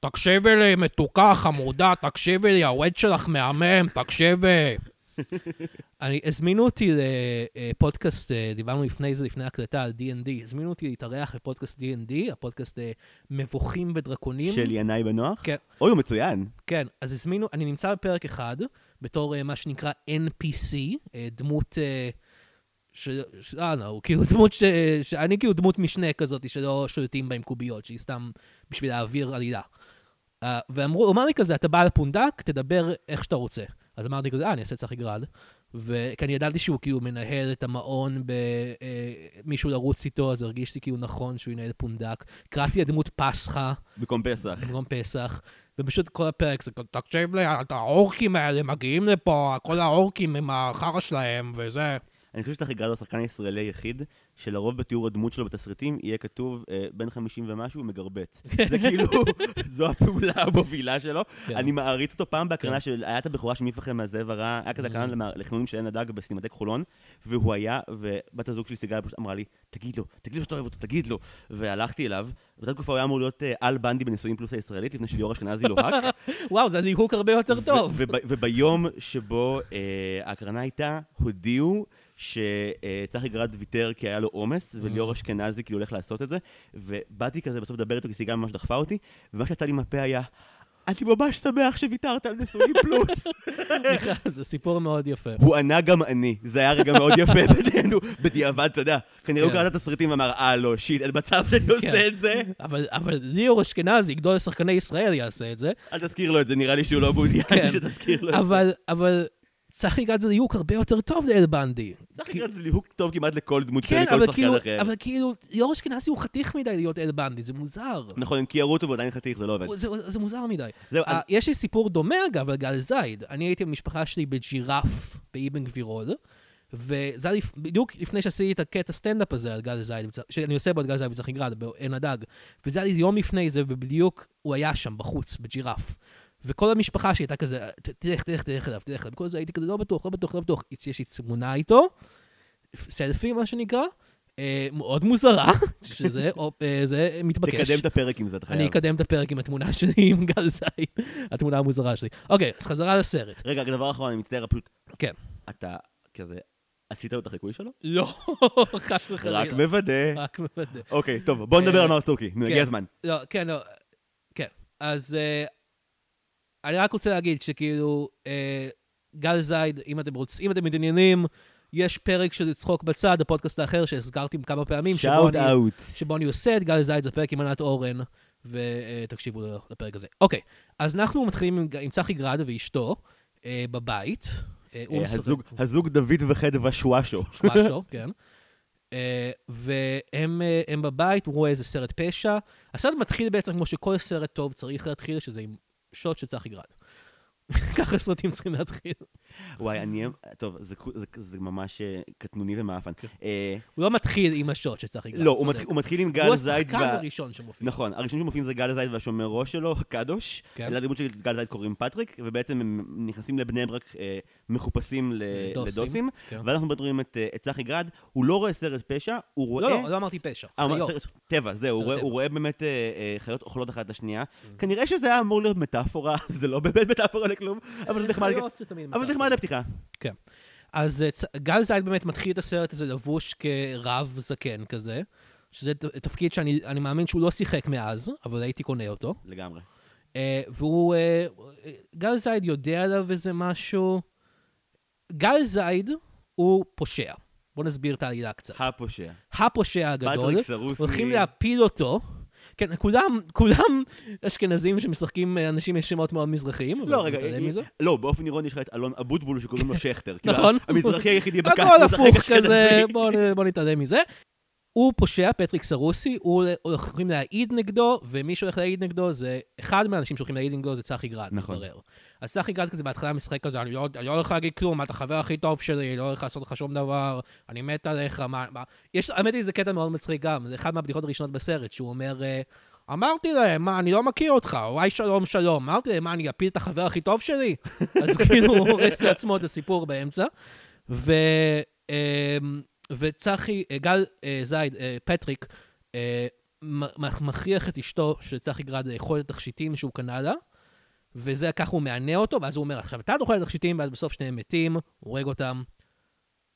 תקשיבי לי, מתוקה, חמודה, תקשיבי לי, הווד שלך מהמם, תקשיבי. אני, הזמינו אותי לפודקאסט, אה, דיברנו לפני זה, לפני הקלטה על D&D, הזמינו אותי להתארח בפודקאסט D&D, הפודקאסט אה, מבוכים ודרקונים. של ינאי בנוח? כן. אוי, הוא מצוין. כן, אז הזמינו, אני נמצא בפרק אחד, בתור אה, מה שנקרא NPC, אה, דמות... אה, ש... ש... אה, לא, כאילו דמות ש... שאני כאילו דמות משנה כזאת שלא שולטים בה עם קוביות, שהיא סתם בשביל להעביר עלילה. Uh, ואמרו, הוא אמר לי כזה, אתה בא לפונדק, תדבר איך שאתה רוצה. אז אמרתי כזה, אה, אני אעשה צחי גרד. וכי אני ידעתי שהוא כאילו מנהל את המעון במישהו לרוץ איתו, אז הרגיש לי כאילו נכון שהוא ינהל פונדק. קראתי לדמות פסחא. במקום פסח. במקום פסח, ופשוט כל הפרק זה תקשיב לי, את האורקים האלה מגיעים לפה, כל האורקים עם החרא שלהם וזה. אני חושב שצחי גרד הוא השחקן הישראלי היחיד, שלרוב בתיאור הדמות שלו בתסריטים יהיה כתוב אה, בן 50 ומשהו מגרבץ. זה כאילו, זו הפעולה המובילה שלו. כן. אני מעריץ אותו פעם בהקרנה כן. של, היה את הבכורה של מי יפחד מהזאב הרע, היה כזה Mm. הקרנה לחנונים של עין הדג בסינמטק חולון, והוא היה, ובת הזוג שלי סיגל פשוט אמרה לי, תגיד לו, תגיד לו שאתה אוהב אותו, תגיד לו. והלכתי אליו, באותה תקופה הוא היה אמור להיות אה, על בנדי בנישואים פלוס הישראלית, לפני שליאור אשכנזי לוהק. וואו, זה ליהוק הרבה יותר טוב. וביום שבו אה, ההקרנה הייתה, הודיעו שצחי גרד ויתר כי היה לו עומס, וליאור אשכנזי כאילו הולך לעשות את זה, ובאתי כזה בסוף לדבר איתו כי סיגל ממש דחפה אותי, ומה שיצא לי מהפה היה, אני ממש שמח שוויתרת על נשואים פלוס. זה סיפור מאוד יפה. הוא ענה גם אני, זה היה רגע מאוד יפה בינינו, בדיעבד, אתה יודע, כנראה הוא כן. קרא את התסריטים ואמר, אה לא, שיט, אין מצב שאני כן. עושה את זה. אבל, אבל ליאור אשכנזי, גדול שחקני ישראל, יעשה את זה. אל תזכיר לו את זה, נראה לי שהוא לא מעוניין כן. שתזכיר לו את זה. אבל, צחי גד זה ליהוק הרבה יותר טוב לאל בנדי. צחי גרד זה ליהוק טוב כמעט לכל דמות כן, ולכל אבל שחקן כאילו, אחר. אבל כאילו, ליאור אשכנזי הוא חתיך מדי להיות אל בנדי, זה מוזר. נכון, הם קיירו אותו ועדיין חתיך, זה לא עובד. זה, זה מוזר מדי. זהו, Uh, יש לי סיפור דומה אגב על גל זייד. אני הייתי במשפחה שלי בג'ירף באבן גבירול, וזה היה בדיוק לפני שעשיתי את הקטע סטנדאפ הזה על גל זייד, שאני עושה בו את גל זייד וצחי גרד, בעין הדג. וזה היה לי יום לפני זה, ובדיוק הוא היה שם בחוץ, בג'ירף. וכל המשפחה שלי הייתה כזה, "ת- תלך, תלך, תלך אליו, תלך אליו. וכל זה הייתי כזה, לא בטוח, לא בטוח, לא בטוח. יש לי תמונה איתו, סלפי, מה שנקרא, אה, מאוד מוזרה, שזה אה, זה מתבקש. תקדם את הפרק עם זה, אתה חייב. אני אקדם את הפרק עם התמונה שלי עם גל זית, התמונה המוזרה שלי. אוקיי, אז חזרה לסרט. רגע, דבר אחרון, אני מצטער, פשוט... כן. אתה כזה... עשית לו את החיקוי שלו? לא, חס וחלילה. רק מוודא. רק מוודא. אוקיי, טוב, בוא נדבר אה, על מר סטוקי, נו, הגיע כן. הזמן. לא, כן, לא, כן. אז אני רק רוצה להגיד שכאילו, אה, גל זייד, אם אתם רוצים, אם אתם מתעניינים, יש פרק של צחוק בצד, הפודקאסט האחר שהזכרתי כמה פעמים, שבו אני-. שבו אני עושה את גל זייד, זה פרק עם ענת אורן, ותקשיבו לפרק הזה. אוקיי, אז אנחנו מתחילים עם, עם צחי גרד ואשתו אה, בבית. אה, אה, הזוג- הזוג דוד וחדווה שוואשו. משהו, כן. אה, והם אה, הם בבית, הוא רואה איזה סרט פשע. הסרט מתחיל בעצם כמו שכל סרט טוב צריך להתחיל, שזה עם שוט של צחי גרד. ככה סרטים צריכים להתחיל. וואי, אני... טוב, זה זה- זה ממש אה, קטנוני ומאפן. כן. אה, הוא לא מתחיל עם השוט של צחי. לא, הוא. מתחיל- הוא מתחיל עם הוא גל זייד השחקן וה... הראשון שמופיע. נכון, הראשונים שמופיעים זה גל זייד והשומר ראש שלו, קדוש. כן. לדמות של גל זייד קוראים פטריק, ובעצם הם נכנסים לבני ברק אה, מחופשים לדוסים. כן. ואז אנחנו רואים את את צחי גרד, הוא לא רואה סרט פשע, הוא רואה... לא, לא, לא אמרתי פשע. הוא-. סרט טבע, זהו, הוא. הוא רואה באמת חיות אוכלות אחת את השנייה. Mm. כנראה שזה היה אמור להיות מטאפורה, זה לא באמת מטאפורה לכלום, אבל זה נחמד. אבל זה. נחמד לפתיחה. כן. אז אה, גל זייד באמת מתחיל את הסרט הזה לבוש כרב זקן כזה, שזה תפקיד שאני אני מאמין שהוא לא שיחק מאז, אבל הייתי קונה אותו. לגמרי. אה, והוא, אה, גל זייד יודע עליו איזה משהו. גל זייד הוא פושע. בואו נסביר את העלילה קצת. הפושע. הפושע הגדול, פטריק סרוסי. הולכים להפיל אותו. כן, כולם, כולם אשכנזים שמשחקים אה, אנשים עם שמות מאוד מזרחיים, לא, רגע, אה, מזה. לא, באופן אירוני יש לך את אלון אבוטבול שקוראים לו שכטר. כאילו, נכון. המזרחי היחידי ב cast. הכל משחק הפוך אשכנזי. כזה, בואו בוא נתעלם מזה. הוא פושע, פטריק סרוסי, הוא הולכים להעיד נגדו, ומי שהולך להעיד נגדו זה, אחד מהאנשים שהולכים להעיד נגדו זה צחי גרד, נכון. מתברר. אז צחי גרד כזה בהתחלה משחק כזה, אני לא, אני לא הולך להגיד כלום, אתה החבר הכי טוב שלי, אני לא הולך לעשות לך שום דבר, אני מת עליך, מה, מה... יש, האמת היא, זה קטע מאוד מצחיק גם, זה אחד מהבדיחות הראשונות בסרט, שהוא אומר, אה, אמרתי להם, מה, אני לא מכיר אותך, וואי שלום שלום, אמרתי להם, מה, אני אפיל את החבר הכי טוב שלי? אז כאילו הוא הורס לעצמו את הסיפור באמצע. ו... אמ, וצחי, אה, גל אה, זייד, אה, פטריק, מכריח את אשתו של צחי גרד לאכול את התכשיטים שהוא קנה לה, וזה ככה הוא מענה אותו, ואז הוא אומר, עכשיו אתה תאכל את התכשיטים, ואז בסוף שניהם מתים, הורג אותם,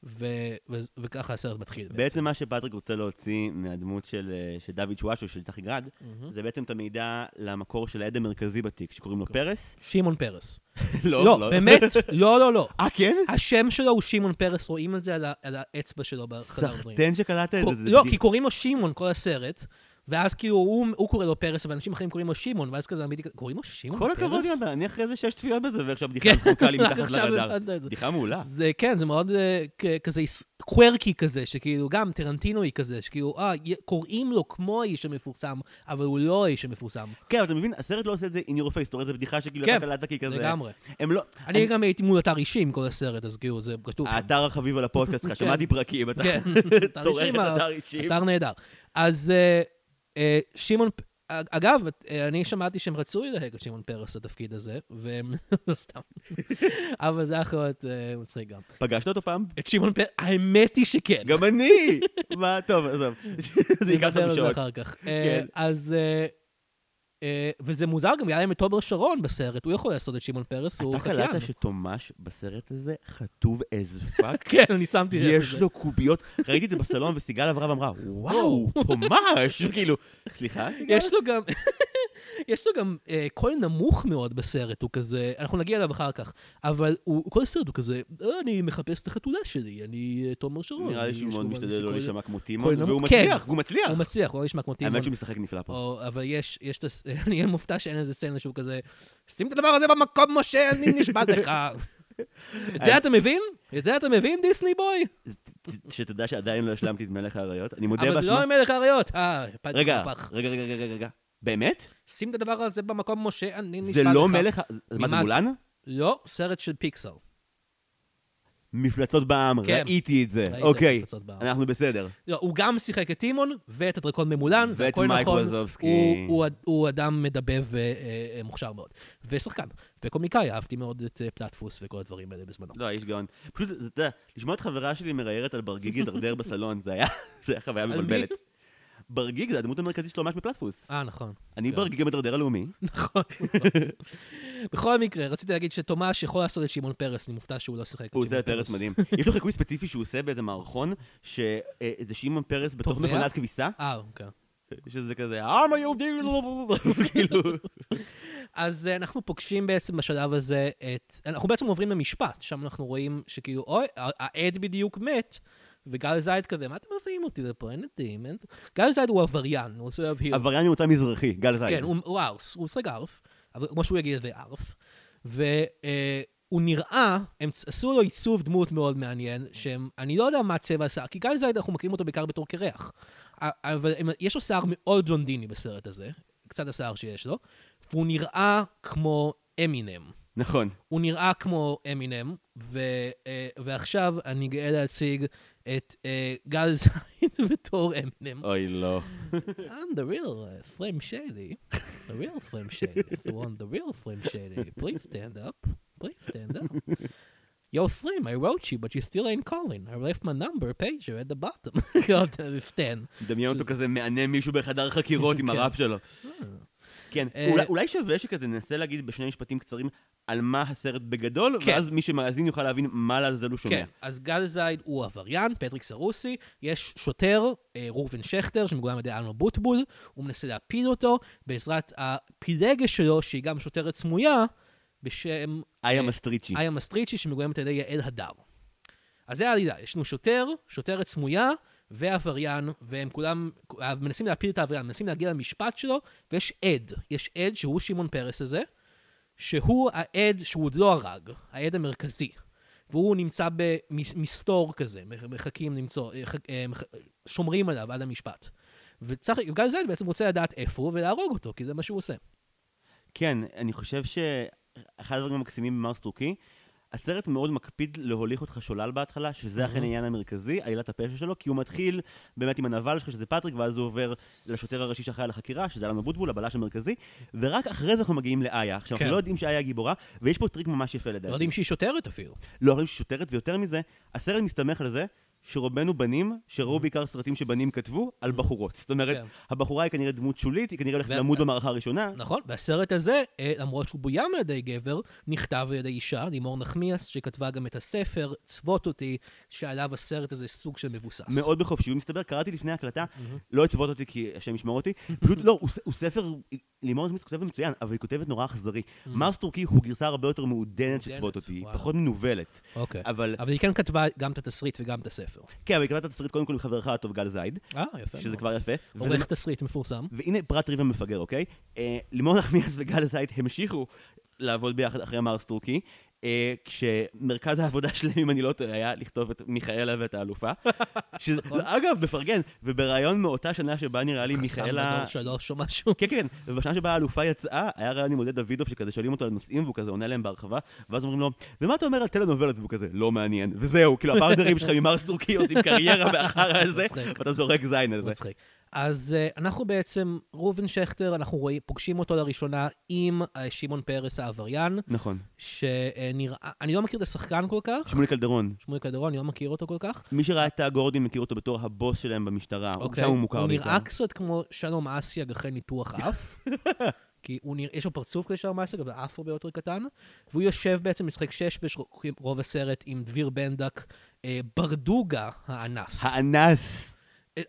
ו... ו... וככה הסרט מתחיל. בעצם מה שפטריק רוצה להוציא מהדמות של אה, של דוד שוואשו, של צחי גרד, מהמם. זה בעצם את המידע למקור של העד המרכזי בתיק, שקוראים לו פרס. שמעון פרס. לא, לא, באמת, לא, לא, לא. אה, כן? השם שלו הוא שמעון פרס, רואים את זה על, ה... על האצבע שלו בחדר. סחטיין שקלטת את זה. לא, כי קוראים לו שמעון כל הסרט, ואז כאילו הוא, הוא קורא לו פרס, ואנשים אחרים קוראים לו שמעון, ואז כזה אמיתי, קוראים לו שמעון כל פרס? הכבוד, יונתן, אני אחרי זה שש צפיות בזה, ועכשיו כן, בדיחה מחוקה לי רק מתחת לרדאר. בדיחה מעולה. זה כן, זה מאוד אה, כזה קוורקי כזה, שכאילו גם טרנטינוי כזה, שכאילו, אה, קוראים לו כמו האיש המפורסם, אבל הוא לא האיש המפורסם. כן, אבל אתה מבין, הסרט לא עושה את זה in your face, אתה רואה, זו בדיחה שכאילו כן, אתה כזה... לגמרי. לא... אני גם הייתי מול אתר אישי עם כל הסרט, אז כאילו, זה כתוב. האתר החביב על הפודקאסט שלך, כן. שמעתי פרקים, אתה כן, צורך את אתר אישי. אתר נהדר. אז אה, אה, שמעון, פ- אגב, אה, אני שמעתי שהם רצו ללהק את שמעון פרס לתפקיד הזה, והם לא סתם. אבל זה יכול להיות אה, מצחיק גם. פגשת אותו פעם? את שמעון פרס, האמת היא שכן. גם אני! מה, טוב, עזוב. זה ייקח לנו שעות. אחר כך. כן. אה, אז... אה, וזה מוזר, גם היה להם את תומר שרון בסרט, הוא יכול לעשות את שמעון פרס, הוא אתה חקיין. קלטת שתומש בסרט הזה חטוב as fuck? כן, אני שמתי לב יש. לו קוביות, ראיתי את זה בסלון וסיגל עברה ואמרה, וואו, תומש! כאילו, סליחה, סיגל? יש לו גם, יש לו גם אה, קול נמוך מאוד בסרט, הוא כזה, אנחנו נגיע אליו אחר כך, אבל הוא, כל הסרט הוא כזה, "אה, אני מחפש את החתולה שלי, אני אה, תומר שרון. נראה לי שהוא מאוד משתדל לא להישמע כמו טימון. והוא כן. מצליח, והוא מצליח. הוא מצליח, הוא לא נשמע כמו טימון. האמת שהוא משחק נפלא פה. או, אבל יש, יש את אני אהיה מופתע שאין איזה סצנה שהוא כזה, שים את הדבר הזה במקום, משה, אני נשבע לך. את זה אתה מבין? את זה אתה מבין, דיסני בוי? שתדע שעדיין לא השלמתי את מלך האריות. אני מודה אבל זה לא באשמה. מלך האריות. אה, רגע. רגע, רגע, רגע, רגע. באמת? שים את הדבר הזה במקום, משה, אני נשבע לך. זה לא מלך... מה זה? מולן? לא, סרט של פיקסל. מפלצות בעם, כן. ראיתי את זה. ראית אוקיי, בעם. אנחנו בסדר. לא, הוא גם שיחק את טימון ואת הדרקון ממולן, זה ואת הכל מייק נכון. ווזובסקי. הוא, הוא, הוא אדם מדבב ומוכשר מאוד. ושחקן. וקומיקאי, אהבתי מאוד את אה, פלטפוס וכל הדברים האלה בזמנו. לא, איש גאון. פשוט, אתה יודע, לשמוע את חברה שלי מראיירת על ברגיג הידרדר בסלון, זה היה זה היה חוויה על ברגיג זה הדמות המרכזית שלו ממש בפלטפוס. אה, נכון. אני כן. ברגיג המדרדר הלאומי. נכון. בכל מקרה, רציתי להגיד שתומש יכול לעשות את שמעון פרס, אני מופתע שהוא לא שיחק את הוא עושה פרס מדהים. יש לו חיקוי ספציפי שהוא עושה באיזה מערכון, שזה שמעון פרס בתוך? מכונת כביסה, אה, אוקיי. שזה כזה, העם היהודי, כאילו, אז אה, אנחנו פוגשים בעצם בשלב הזה את... אנחנו בעצם עוברים למשפט, שם אנחנו רואים שכאילו, אוי, העד בדיוק מת, וגל זייד כזה, מה אתם מביאים אותי לפה? אין נדים. אין... גל זייד הוא עבריין, אני רוצה להבהיר. עבריין ממוצא מזרחי, גל זייד. כן, הוא, הוא ארס, הוא משחק ארף, אבל כמו שהוא יגיד, זה ארף. והוא נראה, הם עשו לו עיצוב דמות מאוד מעניין, שאני לא יודע מה צבע השיער, כי גל זייד אנחנו מכירים אותו בעיקר בתור קרח. אבל יש לו שיער מאוד בלונדיני בסרט הזה, קצת השיער שיש לו, והוא נראה כמו אמינם. נכון. הוא נראה כמו אמינם, ו, אה, ועכשיו אני גאה להציג את אה, גל זייד בתור אמינם. אוי, לא. I'm the real uh, Flame Shady. The real Flame Shady. If you want the real Flame Shady, please stand up. Please stand up. Yo, Flame, I wrote you, but you still ain't calling. I left my number pager at the bottom. God, stand. דמיין אותו כזה מענה מישהו בחדר חקירות עם כן. הראפ שלו. כן, אה, אולי- אולי שווה שכזה ננסה להגיד בשני משפטים קצרים על מה הסרט בגדול, כן. ואז מי שמאזין יוכל להבין מה לעזאזל הוא שומע. כן, אז גל זייד הוא עבריין, פטריק סרוסי, יש שוטר, אה, ראובן שכטר, שמגולם על ידי אלמה בוטבול, הוא מנסה להפיל אותו בעזרת הפילגש שלו, שהיא גם שוטרת סמויה, בשם איה אה, מסטריצ'י. איה מסטריצ'י, שמגולמת על ידי יעל הדר. אז זה העלילה, יש לנו שוטר, שוטרת סמויה ועבריין, והם כולם אה, מנסים להפיל את העבריין, מנסים להגיע למשפט שלו, ויש עד. יש עד שהוא שמעון פרס הזה, שהוא העד שהוא עוד לא הרג, העד המרכזי. והוא נמצא במסתור כזה, מחכים למצוא, אה, אה, שומרים עליו עד המשפט. וצריך, גל זייד בעצם רוצה לדעת איפה הוא ולהרוג אותו, כי זה מה שהוא עושה. כן, אני חושב שאחד הדברים המקסימים במרס טורקי, הסרט מאוד מקפיד להוליך אותך שולל בהתחלה, שזה אכן העניין המרכזי, עלילת הפשע שלו, כי הוא מתחיל באמת עם הנבל שלך, שזה פטריק, ואז הוא עובר לשוטר הראשי שאחראי על החקירה, שזה אלון אבוטבול, הבלש המרכזי, ורק אחרי זה אנחנו מגיעים לאיה. עכשיו, כן. אנחנו לא יודעים שאיה גיבורה, ויש פה טריק ממש יפה לא לדעתי. יודעים שהיא שוטרת אפילו. לא יודעים שהיא שוטרת, ויותר מזה, הסרט מסתמך על זה שרובנו בנים, שראו בעיקר סרטים שבנים כתבו, על בחורות. זאת אומרת, כן. הבחורה היא כנראה דמות שולית, היא כנראה הולכת למות במערכה הראשונה. נכון, והסרט הזה, אה, למרות שהוא בוים על ידי גבר, נכתב על ידי אישה, לימור נחמיאס, שכתבה גם את הספר, צוות אותי, שעליו הסרט הזה סוג של מבוסס. מאוד בחופשיות, מסתבר, קראתי לפני ההקלטה, לא הצוות אותי כי השם ישמור אותי, פשוט לא, הוא הוא ספר, לימור נחמיאס כותבת מצוין, אבל היא כותבת נורא אכזרי. מרס טורקי הוא גרסה הרבה יותר מעודנת של צוות אותי. פחות מנוולת. אוקיי. אבל, אבל היא כן כתבה גם את התסריט וגם את הספר. כן, אבל היא כתבה את התסריט קודם כל עם חברך הטוב גל זייד, אה, יפה. שזה. כבר יפה. עורך תסריט מפורסם. והנה פרט ריבה מפגר, אוקיי? אה, לימור נחמיאס וגל זית המשיכו לעבוד ביחד אחרי מרס טורקי, כשמרכז העבודה שלהם, אם אני לא טועה, היה לכתוב את מיכאלה ואת האלופה. שזה, נכון. אגב, מפרגן, ובראיון מאותה שנה שבה נראה לי חסם מיכאלה... גדול שלוש או משהו. כן, כן, ובשנה שבה האלופה יצאה, היה ראיון עם עודד דוידוב שכזה שואלים אותו על נושאים והוא כזה עונה להם בהרחבה, ואז אומרים לו, ומה אתה אומר על טלנובלות? והוא כזה, לא מעניין, וזהו, כאילו הפרטנרים שלך ממרס טורקי עושים קריירה באחר הזה. ואתה זורק זין על זה. מצחיק. אז uh, אנחנו בעצם, ראובן שכטר, אנחנו רואים, פוגשים אותו לראשונה עם uh, שמעון פרס העבריין, נכון. שנראה, אני לא מכיר את השחקן כל כך, שמולי קלדרון, שמואל קלדרון, אני לא מכיר אותו כל כך. מי שראה את הגורדים מכיר אותו בתור הבוס שלהם במשטרה, אוקיי. שם הוא מוכר הוא בעיקר. נראה קצת כמו שלום אסיאג אחרי ניתוח אף. כי הוא נראה, יש לו פרצוף כזה שלום אסיאג, אבל אף הרבה יותר קטן. והוא יושב בעצם, משחק שש ברוב הסרט עם דביר בנדק, אה, ברדוגה האנס. האנס.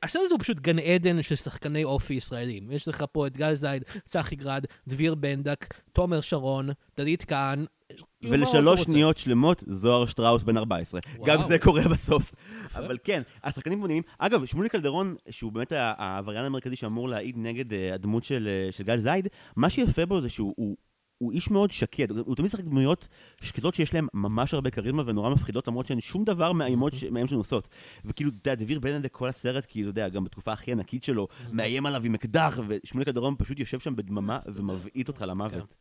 הסרט הזה הוא פשוט גן עדן של שחקני אופי ישראלים. יש לך פה את גל זייד, צחי גרד, דביר בנדק, תומר שרון, דלית כהן. ולשלוש? שניות שלמות, זוהר שטראוס בן 14. גם וואו. זה קורה בסוף. אבל כן, השחקנים נראים... אגב, שמולי קלדרון, שהוא באמת העבריין המרכזי שאמור להעיד נגד אה, הדמות של אה, של גל זייד, מה שיפה בו זה שהוא... הוא- איש מאוד שקט, הוא תמיד משחק דמויות שקטות שיש להן ממש הרבה כריזמה ונורא מפחידות, למרות שאין שום דבר מאיימות ש- מאיים שהן עושות. וכאילו, אתה יודע, דביר בנדק כל הסרט, כאילו, אתה יודע, גם בתקופה הכי ענקית שלו, מאיים עליו עם אקדח, ושמולי קלדרון פשוט יושב שם בדממה ומבעיט אותך למוות.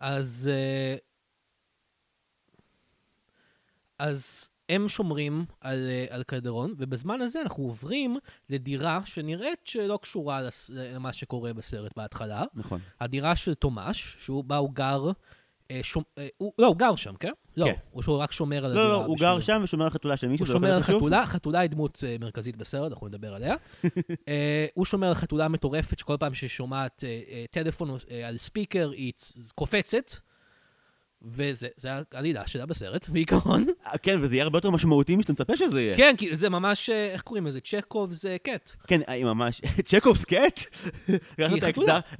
אז... אה, אז הם שומרים על, אה, על קלדרון, ובזמן הזה אנחנו עוברים לדירה שנראית שלא קשורה לס- למה שקורה בסרט בהתחלה. נכון. הדירה של תומש, שהוא בה הוא גר, אה, שומ... אה, הוא... לא, הוא גר שם, כן? לא, כן. או שהוא רק שומר על הדירה. לא, לא, הוא בשביל- גר שם ושומר על חתולה של מישהו, הוא לא שומר על? חתולה, חתולה היא דמות מרכזית בסרט, אנחנו נדבר עליה. הוא שומר על חתולה מטורפת, שכל פעם שהיא שומעת אה, טלפון על ספיקר, היא קופצת, וזה זה העלילה שלה בסרט, בעיקרון. אה, כן, וזה יהיה הרבה יותר משמעותי משאתה מצפה שזה יהיה. כן, כי זה ממש, אה, איך קוראים לזה? צ'קוב זה קט. כן, היא ממש... צ'קובס קט? לקחת היא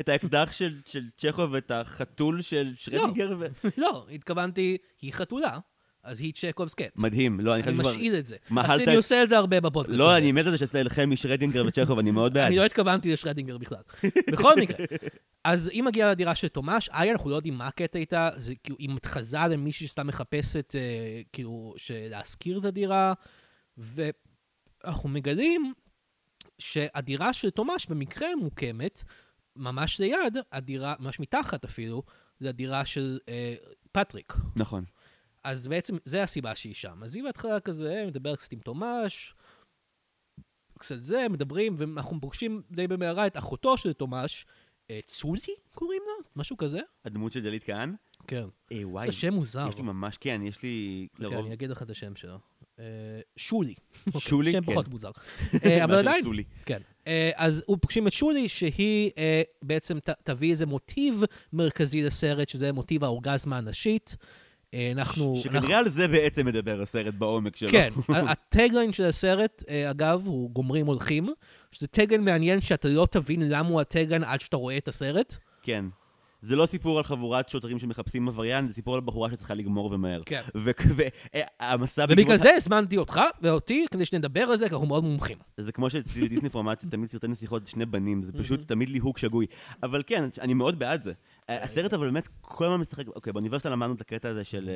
את. האקדח- של של צ'קוב ואת החתול של שרדיגר ו... לא, התכוונתי, היא חתולה, אז היא צ'קובס קט. מדהים. לא, אני אני חושב שכבר... משאיל את זה. אני את- עושה את זה הרבה בפודקאסט. לא. אני מת על זה שעשית לכם משרדינגר וצ'כוב, אני מאוד בעד. אני לא התכוונתי לשרדינגר בכלל. בכל מקרה, אז היא מגיעה לדירה של תומש, איה, אנחנו לא יודעים מה הקטע איתה, זה כאילו, היא מתחזה למישהי שסתם מחפשת, אה, כאילו, להשכיר את הדירה, ואנחנו מגלים שהדירה של תומש במקרה מוקמת ממש ליד הדירה, ממש מתחת אפילו, לדירה של אה, פטריק. נכון. אז בעצם, זה הסיבה שהיא שם. אז היא בהתחלה כזה, מדברת קצת עם תומש, קצת זה, מדברים, ואנחנו פוגשים די במהרה את אחותו של תומש, אה, צולי קוראים לה? משהו כזה? הדמות של דלית כהן? כן. אה, וואי. זה שם מוזר. יש לי ממש, כן, יש לי כן, לרוב... אני אגיד לך את השם שלו. אה, שולי. אוקיי, שולי? שם כן. פחות מוזר. אה, אבל עדיין, סולי. כן. אה, אז פוגשים את שולי, שהיא אה, בעצם תביא איזה מוטיב מרכזי לסרט, שזה מוטיב האורגזמה הנשית. אה, אנחנו... אנחנו- שכנראה על זה בעצם מדבר הסרט בעומק שלו. כן, ה tagline של הסרט, אה, אגב, הוא גומרים הולכים, שזה tagline מעניין שאתה לא תבין למה הוא ה tagline עד שאתה רואה את הסרט. כן. זה לא סיפור על חבורת שוטרים שמחפשים עבריין, זה סיפור על בחורה שצריכה לגמור ומהר. כן. והמסע ובגלל זה הזמנתי אותך ואותי כדי שנדבר על זה, כי אנחנו מאוד מומחים. זה כמו שאצלי בדיסני פורמציה, תמיד סרטי נסיכות שני בנים, זה פשוט תמיד ליהוק שגוי. אבל כן, אני מאוד בעד זה. הסרט אבל באמת כל הזמן משחק, אוקיי, באוניברסיטה למדנו את הקטע הזה של...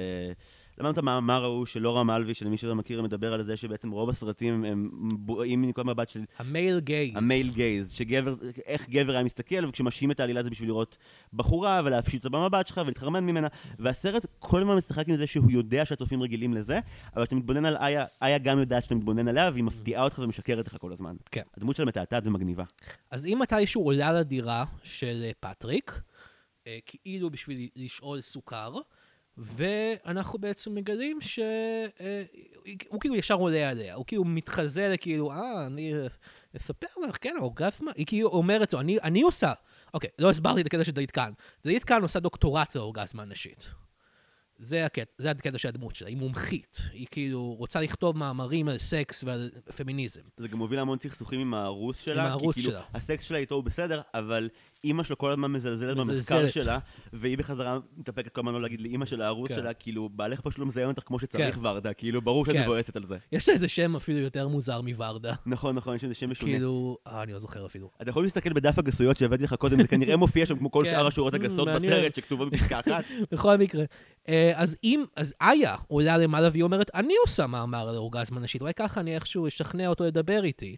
למדנו את המאמר ההוא של לורה מלוי, שלמי שלא מכיר, מדבר על זה שבעצם רוב הסרטים הם בואים מנקודת מבט של המייל גייז. המייל גייז, שגבר, איך גבר היה מסתכל, וכשמשהים את העלילה זה בשביל לראות בחורה ולהפשיט אותה במבט שלך ולהתחרמן ממנה. והסרט כל הזמן משחק עם זה שהוא יודע שהצופים רגילים לזה, אבל כשאתה מתבונן על איה, איה גם יודעת שאתה מתבונן עליה, והיא מפתיעה אותך ומשקרת לך כל הזמן. כן. הדמות שלה מתעתעת ומגניבה. אז אם מתישהו עולה לדירה של אה, פטריק, אה, כאילו בשביל לשאול סוכר, ואנחנו בעצם מגלים שהוא כאילו ישר עולה עליה, הוא כאילו מתחזה לכאילו, אה, אני אה, אספר לך, כן, האורגזמה, היא כאילו אומרת לו, אני, אני עושה, אוקיי, לא הסברתי את הקטע של דלית כהן. דלית כהן עושה דוקטורט לאורגזמה נשית. זה הקטע, זה הקטע של הדמות שלה, היא מומחית, היא כאילו רוצה לכתוב מאמרים על סקס ועל פמיניזם. זה גם מוביל המון סכסוכים עם הארוס שלה. הארוס כי כאילו, שלה. הסקס שלה איתו הוא בסדר, אבל אימא שלו כל הזמן מזלזלת במחקר. שלה, והיא בחזרה מתאפקת כל הזמן לא להגיד לאימא של הארוס כן. שלה, כאילו, בעלך פשוט לא מזיין אותך כמו שצריך כן. ורדה, כאילו, ברור שאת כן. מבואסת על זה. יש לה איזה שם אפילו יותר מוזר מוורדה. נכון, נכון, יש לזה שם משונה. כאילו, אה, אני לא זוכר אפילו. אתה יכול להסתכל בדף הגסויות שהבאתי לך קודם, זה כנראה מופיע שם כמו כל כן. שאר השורות הגסות. בסרט שכתובות בפסקה אחת. בכל מקרה. אה, אז אם, אז איה עולה למעלה והיא אומרת, אני עושה מאמר על אורגזמה נשית, אולי ככה אני איכשהו אשכנע אותו לדבר איתי.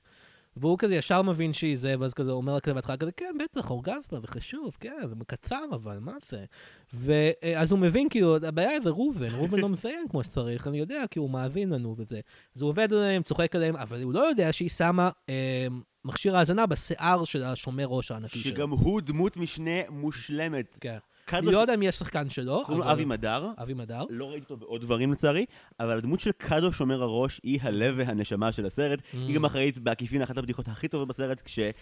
והוא כזה ישר מבין שהיא זה, ואז כזה אומר כזה בהתחלה כזה, כן, בטח, אורגזמה, זה חשוב, כן, זה קצר אבל, מה זה? ואז הוא מבין, כאילו, הבעיה זה ראובן, ראובן לא מזיין כמו שצריך, אני יודע, כי הוא מאזין לנו וזה. אז הוא עובד עליהם, צוחק עליהם, אבל הוא לא יודע שהיא שמה אה, מכשיר האזנה בשיער של השומר ראש הענקי שלו. שגם הוא דמות משנה מושלמת. כן. קדוש- לא יודע מי השחקן שלו, קוראים לו אבי מדר. אבי מדר. לא ראיתי אותו בעוד דברים לצערי, אבל הדמות של קאדו שומר הראש היא הלב והנשמה של הסרט. Mm. היא גם אחראית בעקיפין אחת הבדיחות הכי טובות בסרט, כשהוא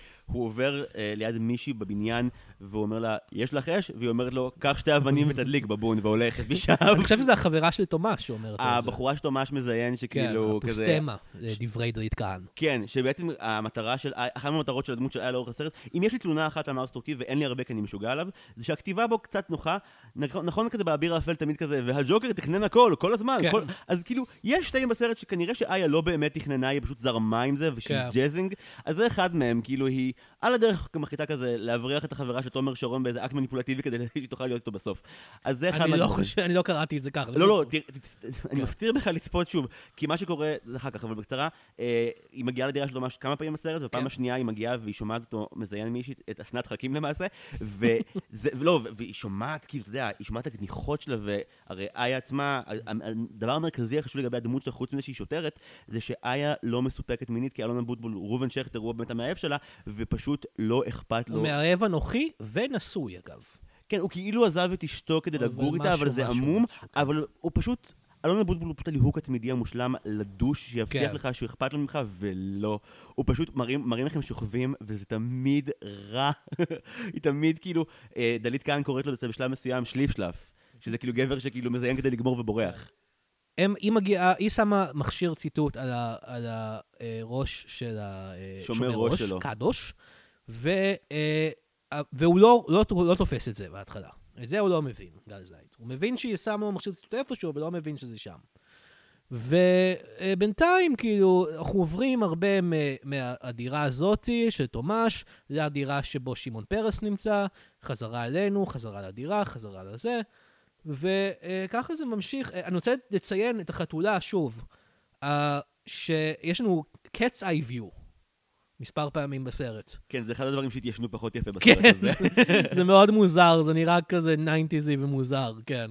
עובר אה, ליד מישהי בבניין, והוא אומר לה, יש לך אש? והיא אומרת לו, קח שתי אבנים ותדליק בבון, והולכת משם. אני חושב שזו החברה של תומר שאומרת את זה. הבחורה שלו ממש מזיין, כן, שכאילו כזה... הפוסטמה, דברי דלית כהן. כן, שבעצם המטרה של, אחת מהמטרות של הדמות של איה לאורך הסרט, אם יש לי תלונה אחת על מרס טורקי ואין לי הרבה כי אני משוגע עליו, זה שהכתיבה בו קצת נוחה, נכון, כזה באביר האפל תמיד כזה, והג'וקר תכנן הכל, כל הזמן, כן. כל, אז כאילו, יש שתיים בסרט שכנראה שאיה לא באמת תכננה, היא פשוט זרמה עם זה, כן. ושהיא jazzing, אז זה אחד מהם, כאילו היא על הדרך גם מחליטה כזה להבריח את החברה של תומר שרון באיזה אקט מניפולטיבי כדי שהיא תוכל להיות איתו בסוף. אז זה אחד אני לא. חושב, אני לא קראתי את זה ככה. לא, לא, תצ- אני כן. מפציר בך לצפות שוב, כי מה שקורה, זה אחר כך, אבל בקצרה, אה, היא מגיעה לדירה שלו ממש כמה פעמים בסרט, ובפעם כן. השנייה היא מגיעה והיא שומעת אותו מזיין מישהי, את אסנת חכים למעשה, וזה, ולא, והיא שומעת, כאילו, אתה יודע, היא שומעת את הגניחות שלה, והרי איה עצמה, הדבר המרכזי החשוב לגבי הדמות שלה, חוץ מזה שהיא שוטרת, זה שאיה לא מסופקת מינית, כי אלון אבוטבול, ראובן שכטר, הוא באמת המאהב שלה, ופשוט לא אכפת לו. הוא מאהב אנוכי ונשוי, אגב. כן, הוא כאילו עזב את אשתו כדי לגור איתה, אבל זה עמום, כן. אבל הוא פשוט... אלון אבוטבול הוא פשוט הליהוק התמידי המושלם לדוש, שיבטיח כן. לך שהוא אכפת לו ממך, ולא. הוא פשוט מראים, מראים לכם שוכבים, וזה תמיד רע. היא תמיד כאילו, אה, דלית כהן קוראת לו את זה בשלב מסוים שליף שלף. שזה כאילו גבר שכאילו מזיין כדי לגמור ובורח. הם, היא מגיעה, היא שמה מכשיר ציטוט על, ה, על הראש של שומר השומר ראש שלו. קדוש, ו, אה, והוא לא, לא, לא תופס את זה בהתחלה. את זה הוא לא מבין, גל זייד. הוא מבין שהיא שמה מכשיר ציטוט איפשהו, אבל לא מבין שזה שם. ובינתיים, כאילו, אנחנו עוברים הרבה מהדירה הזאתי של תומש, לדירה שבו שמעון פרס נמצא, חזרה אלינו, חזרה לדירה, חזרה לזה, וככה זה ממשיך. אני רוצה לציין את החתולה שוב, אה, שיש לנו cat's eye view מספר פעמים בסרט. כן, זה אחד הדברים שהתיישנו פחות יפה בסרט כן, הזה. זה מאוד מוזר, זה נראה כזה 90s י ומוזר, כן.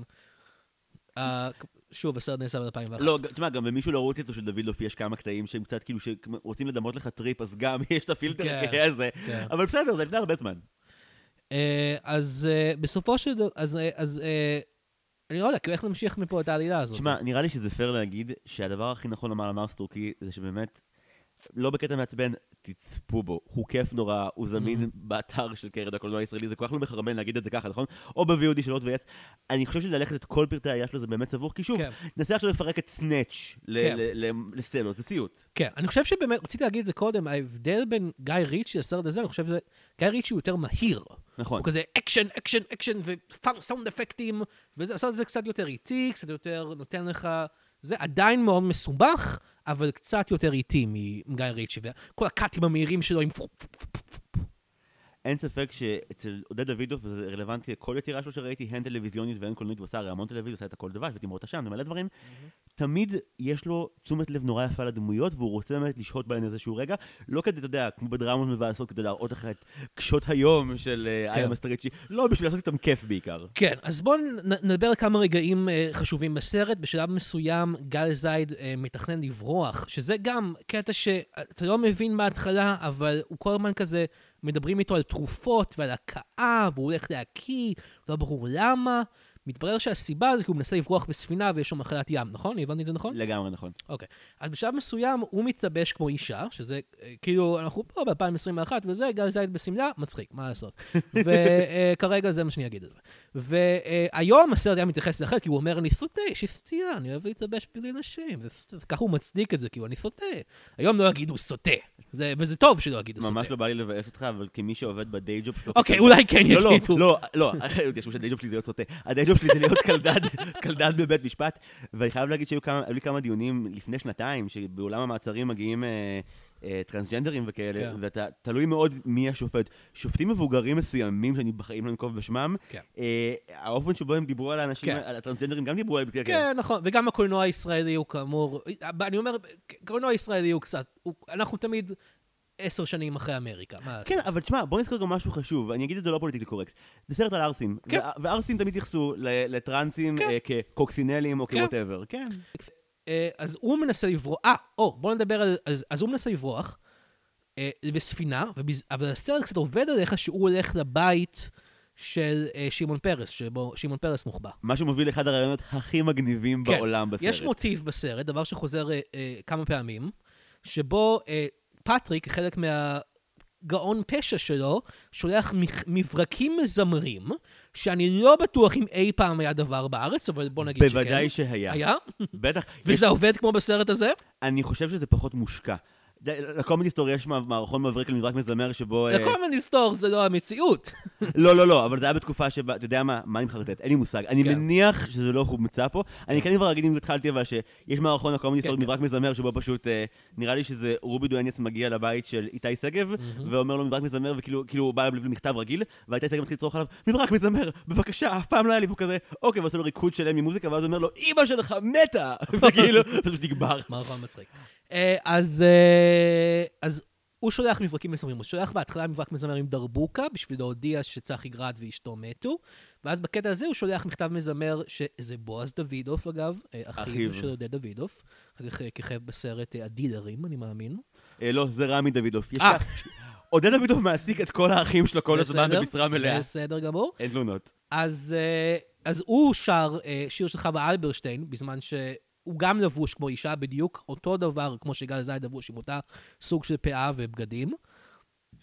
אה, שוב, הסרט נעשה ב-2001. לא, תשמע, גם במישהו לא רואה אותו של דוד לופי יש כמה קטעים שהם קצת כאילו שרוצים לדמות לך טריפ, אז גם יש את הפילטר כן, הזה. כן. אבל בסדר, זה לפני הרבה זמן. אה, אז אה, בסופו של דבר, אז, אז אני לא יודע, כאילו איך נמשיך מפה את העלילה הזאת. תשמע, נראה לי שזה פייר להגיד שהדבר הכי נכון לומר למרס טורקי זה שבאמת, לא בקטע מעצבן, תצפו בו. הוא כיף נורא, הוא זמין באתר של קרן הקולנוע הישראלי, זה כל כך לא מחרמן להגיד את זה ככה, נכון? או ב-VOD של הוט ויס. אני חושב שללכת את כל פרטי העלילה שלו זה באמת סבוך, כי שוב, כן. ננסה עכשיו לפרק את Snatch ל- כן. ל- ל- לסצנות, זה סיוט. כן, אני חושב שבאמת, רציתי להגיד את זה קודם, ההבדל בין גיא ריצ'י לסרט הזה, אני חושב שגיא ריצ'י הוא יותר מהיר. נכון. הוא כזה אקשן, אקשן, אקשן, וסאונד אפקטים, וזה, הסרט הזה קצת יותר איטי, קצת יותר נותן לך... זה עדיין מאוד מסובך, אבל קצת יותר איטי מגיא ריצ'י, וכל הקאטים המהירים שלו עם... אין ספק שאצל עודד דוידוב, וזה רלוונטי לכל יצירה שלו שראיתי, הן טלוויזיונית והן קולנועית, הוא עשה הרי המון טלוויזיה, עשה את הכל דבש ותמרות עשן, ומלא דברים, תמיד יש לו תשומת לב נורא יפה לדמויות, והוא רוצה באמת לשהות בהן איזשהו רגע, לא כדי, אתה יודע, כמו בדרמות מבאסות, כדי להראות לך את קשות היום של אה, איה כן. מסטריצ'י, לא, בשביל לעשות איתם כיף בעיקר. כן, אז בואו נדבר על כמה רגעים אה, חשובים בסרט. בשלב מסוים גל זייד אה, מתכנן לברוח, שזה גם קטע שאתה לא מבין בהתחלה, אבל הוא כל הזמן כזה, מדברים איתו על תרופות ועל הכאה, והוא הולך להקיא, לא ברור למה. מתברר שהסיבה זה כי הוא מנסה לברוח בספינה ויש שם מחלת ים, נכון? הבנתי את זה נכון? לגמרי נכון. אוקיי. אז בשלב מסוים הוא מתלבש כמו אישה, שזה אה, כאילו, אנחנו פה ב-2021 וזה, גל זייד בשמלה, מצחיק, מה לעשות. וכרגע זה מה שאני אגיד על זה. והיום הסרט היה מתייחס לאחרת, כי הוא אומר, אני סוטה, יש לי סטייה, אני אוהב להתלבש בלי נשים. וככה הוא מצדיק את זה, כאילו, אני סוטה. היום לא יגידו סוטה, זה- וזה טוב שלא יגידו סוטה. ממש לא בא לי לבאס אותך, אבל כמי שעובד בדיי ג'וב שלו... אוקיי, אולי כן לא, לא, יגידו. לא, לא, תשמעו שהדיי ג'וב שלי זה להיות קלדן, קלדן בבית משפט, ואני חייב להגיד שהיו כמה- לי כמה דיונים לפני שנתיים, שבאולם המעצרים מגיעים אה, אה, טרנסג'נדרים וכאלה, כן. ואתה תלוי מאוד מי השופט. שופטים מבוגרים מסוימים, שאני בחיים לא אנקוב בשמם, כן. אה, האופן שבו הם דיברו על האנשים, כן. על הטרנסג'נדרים, גם דיברו עליהם. כן, נכון, וגם הקולנוע הישראלי הוא כאמור, אני אומר, הקולנוע הישראלי הוא קצת, הוא- אנחנו תמיד עשר שנים אחרי אמריקה? כן, אבל תשמע, בוא נזכור גם משהו חשוב, אני אגיד את זה לא politically correct. זה סרט על ערסים, כן. וערסים תמיד התייחסו ל- לטרנסים כן. אה, כקוקסינלים או כן. כ whatever, כן. אה, אז הוא מנסה לברוח, אה, או, בוא נדבר על, אז, אז הוא מנסה לברוח אה, בספינה, ובז, אבל הסרט קצת עובד עליך שהוא הולך לבית של אה, שמעון פרס, שבו שמעון פרס מוחבא. מה שמוביל לאחד הרעיונות הכי מגניבים כן. בעולם בסרט. יש מוטיב בסרט, דבר שחוזר אה, אה, כמה פעמים, שבו אה, פטריק, חלק מהגאון פשע שלו, שולח מברקים מזמרים, שאני לא בטוח אם אי פעם היה דבר בארץ, אבל בוא נגיד שכן. בוודאי שהיה. היה? בטח. וזה יש- עובד כמו בסרט הזה? אני חושב שזה פחות מושקע. לקומדי סטור יש מע- מערכון מבריק למברק מזמר שבו... אה, מיני סטור זה לא המציאות. לא, לא, לא, אבל זה היה בתקופה שבה, אתה יודע מה, מה אני מחרטט? אין לי מושג. אני כן. מניח שזה לא הומצא פה. אני כן כבר אגיד אם התחלתי, אבל שיש מערכון הקומדי כן, סטור כן. מברק מזמר, שבו פשוט, אה, נראה לי שזה רובי דואניאס מגיע לבית של איתי שגב, ואומר לו מברק מזמר, וכאילו כאילו הוא בא אליו למכתב רגיל, ואיתי שגב מתחיל לצרוך עליו, מברק מזמר, בבקשה, אף פעם לא היה לי, והוא כזה, אוקיי, ועושה לו ריקוד שלם ממוזיקה, ואז הוא אומר לו, אמא שלך מתה! וכאילו, פשוט נגבר. מערכון מצחיק. אה, אז אז הוא שולח מברקים מזמרים. הוא שולח בהתחלה מברק מזמר עם דרבוקה, בשביל להודיע שצחי גרד ואשתו מתו, ואז בקטע הזה הוא שולח מכתב מזמר, שזה בועז דוידוף אגב, אה, אחיו. של עודד דוידוף, אחר כך אה, כיכב בסרט אה, הדילרים, אני מאמין. אה, לא, זה רמי דוידוף. יש אה. עודד דוידוף מעסיק את כל האחים שלו כל הזמן? במשרה מלאה. בסדר גמור. אין תלונות. אז, אה, הוא שר אה, שיר של חווה אלברשטיין, בזמן שהוא גם לבוש כמו אישה, בדיוק אותו דבר כמו שגל זייד לבוש עם אותה סוג של פאה ובגדים.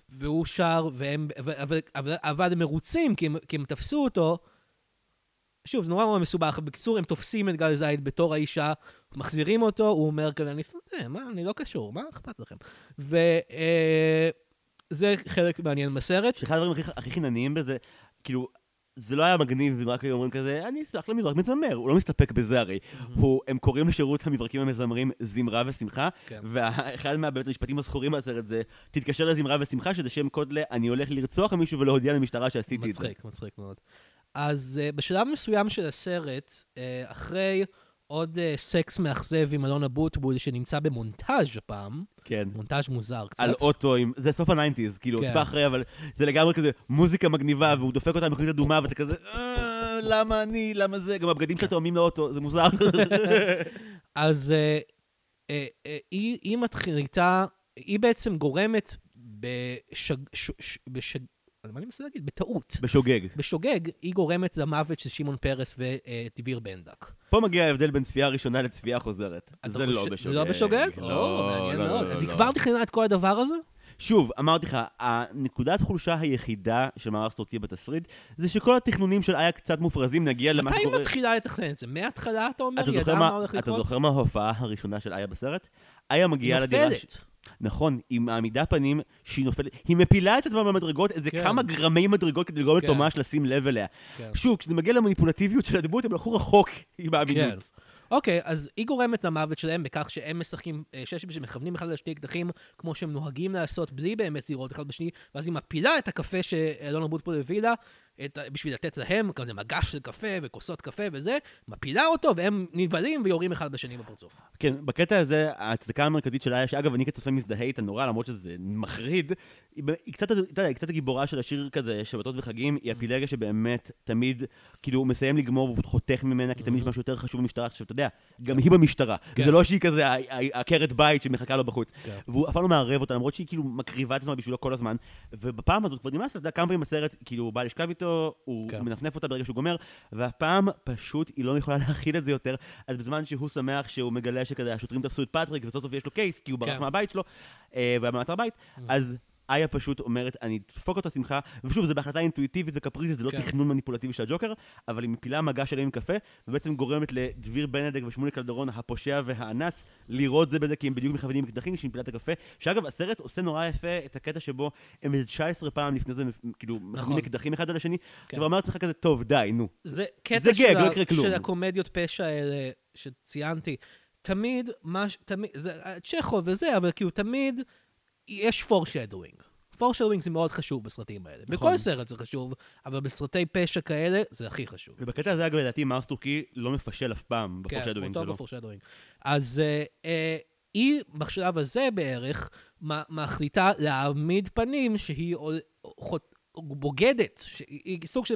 והוא שר, והם, אבל, אבל, אבל הם מרוצים, כי הם, כי הם תפסו אותו. שוב, זה נורא נורא מסובך. בקיצור, הם תופסים את גל זייד בתור האישה, מחזירים אותו, הוא אומר כזה, אני סוטה, מה, אני לא קשור, מה אכפת לכם? וזה חלק מעניין בסרט. שאחד הדברים הכי, הכי חינניים בזה, כאילו, זה לא היה מגניב אם רק היו אומרים כזה, אני אסלח למזרק מזמר, הוא לא מסתפק בזה הרי. הוא, הם קוראים לשירות המברקים המזמרים זמרה ושמחה, כן. ואחד מהבית המשפטים הזכורים מהסרט זה, תתקשר לזמרה ושמחה, שזה שם קוד ל, אני הולך לרצוח מישהו ולהודיע למשטרה שעשיתי את זה. מצחיק, מצחיק מאוד. אז אה, בשלב מסוים של הסרט, אה, אחרי עוד אה, סקס מאכזב עם אלונה בוטבול, שנמצא במונטאז' הפעם, כן. מונטאז' מוזר קצת. על אוטו, עם- זה סוף ה nineties, כאילו, כן. טיפה אחרי, אבל זה לגמרי כזה מוזיקה מגניבה, והוא דופק אותה במכונית אדומה, ואתה כזה, "אה, למה אני, למה זה? גם הבגדים שלה תואמים לאוטו, זה מוזר. אז אה, אה, אה, היא, היא מתחילה, היא בעצם גורמת בשג... ש, ש, בשג... מה אני מנסה להגיד? בטעות. בשוגג. בשוגג, היא גורמת למוות של שמעון פרס ודביר בנדק. פה מגיע ההבדל בין צפייה ראשונה לצפייה חוזרת. אתה זה לא בשוגג. זה לא בשוגג? לא, או, מעניין לא, מאוד. לא, אז היא לא. כבר תכננה את כל הדבר הזה? שוב, אמרתי לך, הנקודת חולשה היחידה של מערך סטורקי בתסריט, זה שכל התכנונים של איה קצת מופרזים, נגיע למה מתי היא שקורה... מתחילה לתכנן את זה? מההתחלה אתה אומר? אתה היא ידעה מה- הולך אתה לקרות? זוכר מה ההופעה הראשונה של איה בסרט? איה מגיעה היא לדירה... ש- נופלת. נכון, היא מעמידה פנים שהיא נופלת, היא מפילה את עצמה במדרגות, איזה כן. כמה גרמי מדרגות כדי לגרום כן. לתומש לשים לב אליה. כן. שוב, כשזה מגיע למניפולטיביות של הדמות, הם הלכו רחוק עם כן. האמינות. אוקיי, אז היא גורמת למוות שלהם בכך שהם משחקים, אה, שיש שמכוונים אחד לשני אקדחים, כמו שהם נוהגים לעשות, בלי באמת לראות אחד בשני, ואז היא מפילה את הקפה שאלונה בוטבול הביא לה, את, בשביל לתת להם, כזה מגש של קפה וכוסות קפה וזה, מפילה אותו, והם נבהלים ויורים אחד בשני בפרצוף. כן, בקטע הזה, ההצדקה המרכזית של איה, שאגב, אני כצופה מזדהה איתה נורא, למרות שזה מחריד, היא, קצת, אתה יודע, היא קצת הגיבורה של השיר כזה, שבתות וחגים, היא הפילגה שבאמת תמיד, כאילו, הוא מסיים לגמור והוא חותך ממנה, כי תמיד יש משהו יותר חשוב במשטרה. עכשיו, אתה יודע, גם היא במשטרה. כן. זה לא שהיא כזה עקרת בית שמחכה לו בחוץ. כן. והוא אף פעם לא מערב אותה, למרות שהיא כאילו מקריבה את עצמה בשבילו כל הזמן. ובפעם הזאת כבר נמאס, אתה יודע, כמה פעמים בסרט, כאילו, הוא בא לשכב איתו, הוא כן. מנפנף אותה ברגע שהוא גומר, והפעם פשוט היא לא יכולה להכיל את זה יותר. אז בזמן שהוא שמח שהוא מגלה שכזה השוטרים תפסו את פטריק, וסוף סוף יש לו קייס, כי הוא ברח כן. מהבית שלו, אה, והיה במעצר בית, אז... איה פשוט אומרת, אני אדפוק אותה שמחה, ושוב, זה בהחלטה אינטואיטיבית וקפריזית, זה לא כן. תכנון מניפולטיבי של הג'וקר, אבל היא מפילה מגע שלם עם קפה, ובעצם גורמת לדביר בנדק ושמולי קלדרון, הפושע והאנס, לראות זה בזה, כי הם בדיוק מכוונים אקדחים כשהיא מפילה את הקפה. שאגב, הסרט עושה נורא יפה את הקטע שבו הם איזה 19 פעם לפני זה, כאילו, מכוונים אקדחים אחד על השני, כן. אתה אומר לעצמך כזה, טוב, די, נו. זה קטע של, לא. של הקומדיות פשע האלה שציינתי. תמיד, מה, תמיד, זה אה, צ'כוב וזה, אבל כאילו תמיד יש foreshadowing. foreshadowing זה מאוד חשוב בסרטים האלה. נכון. בכל סרט זה חשוב, אבל בסרטי פשע כאלה זה הכי חשוב. ובקטע הזה, אגב, לדעתי, מארס טורקי לא מפשל אף פעם ב foreshadowing כן, שלו. אותו ב foreshadowing. אז אה, אה, היא בשלב הזה בערך מחליטה להעמיד פנים שהיא בוגדת, היא סוג של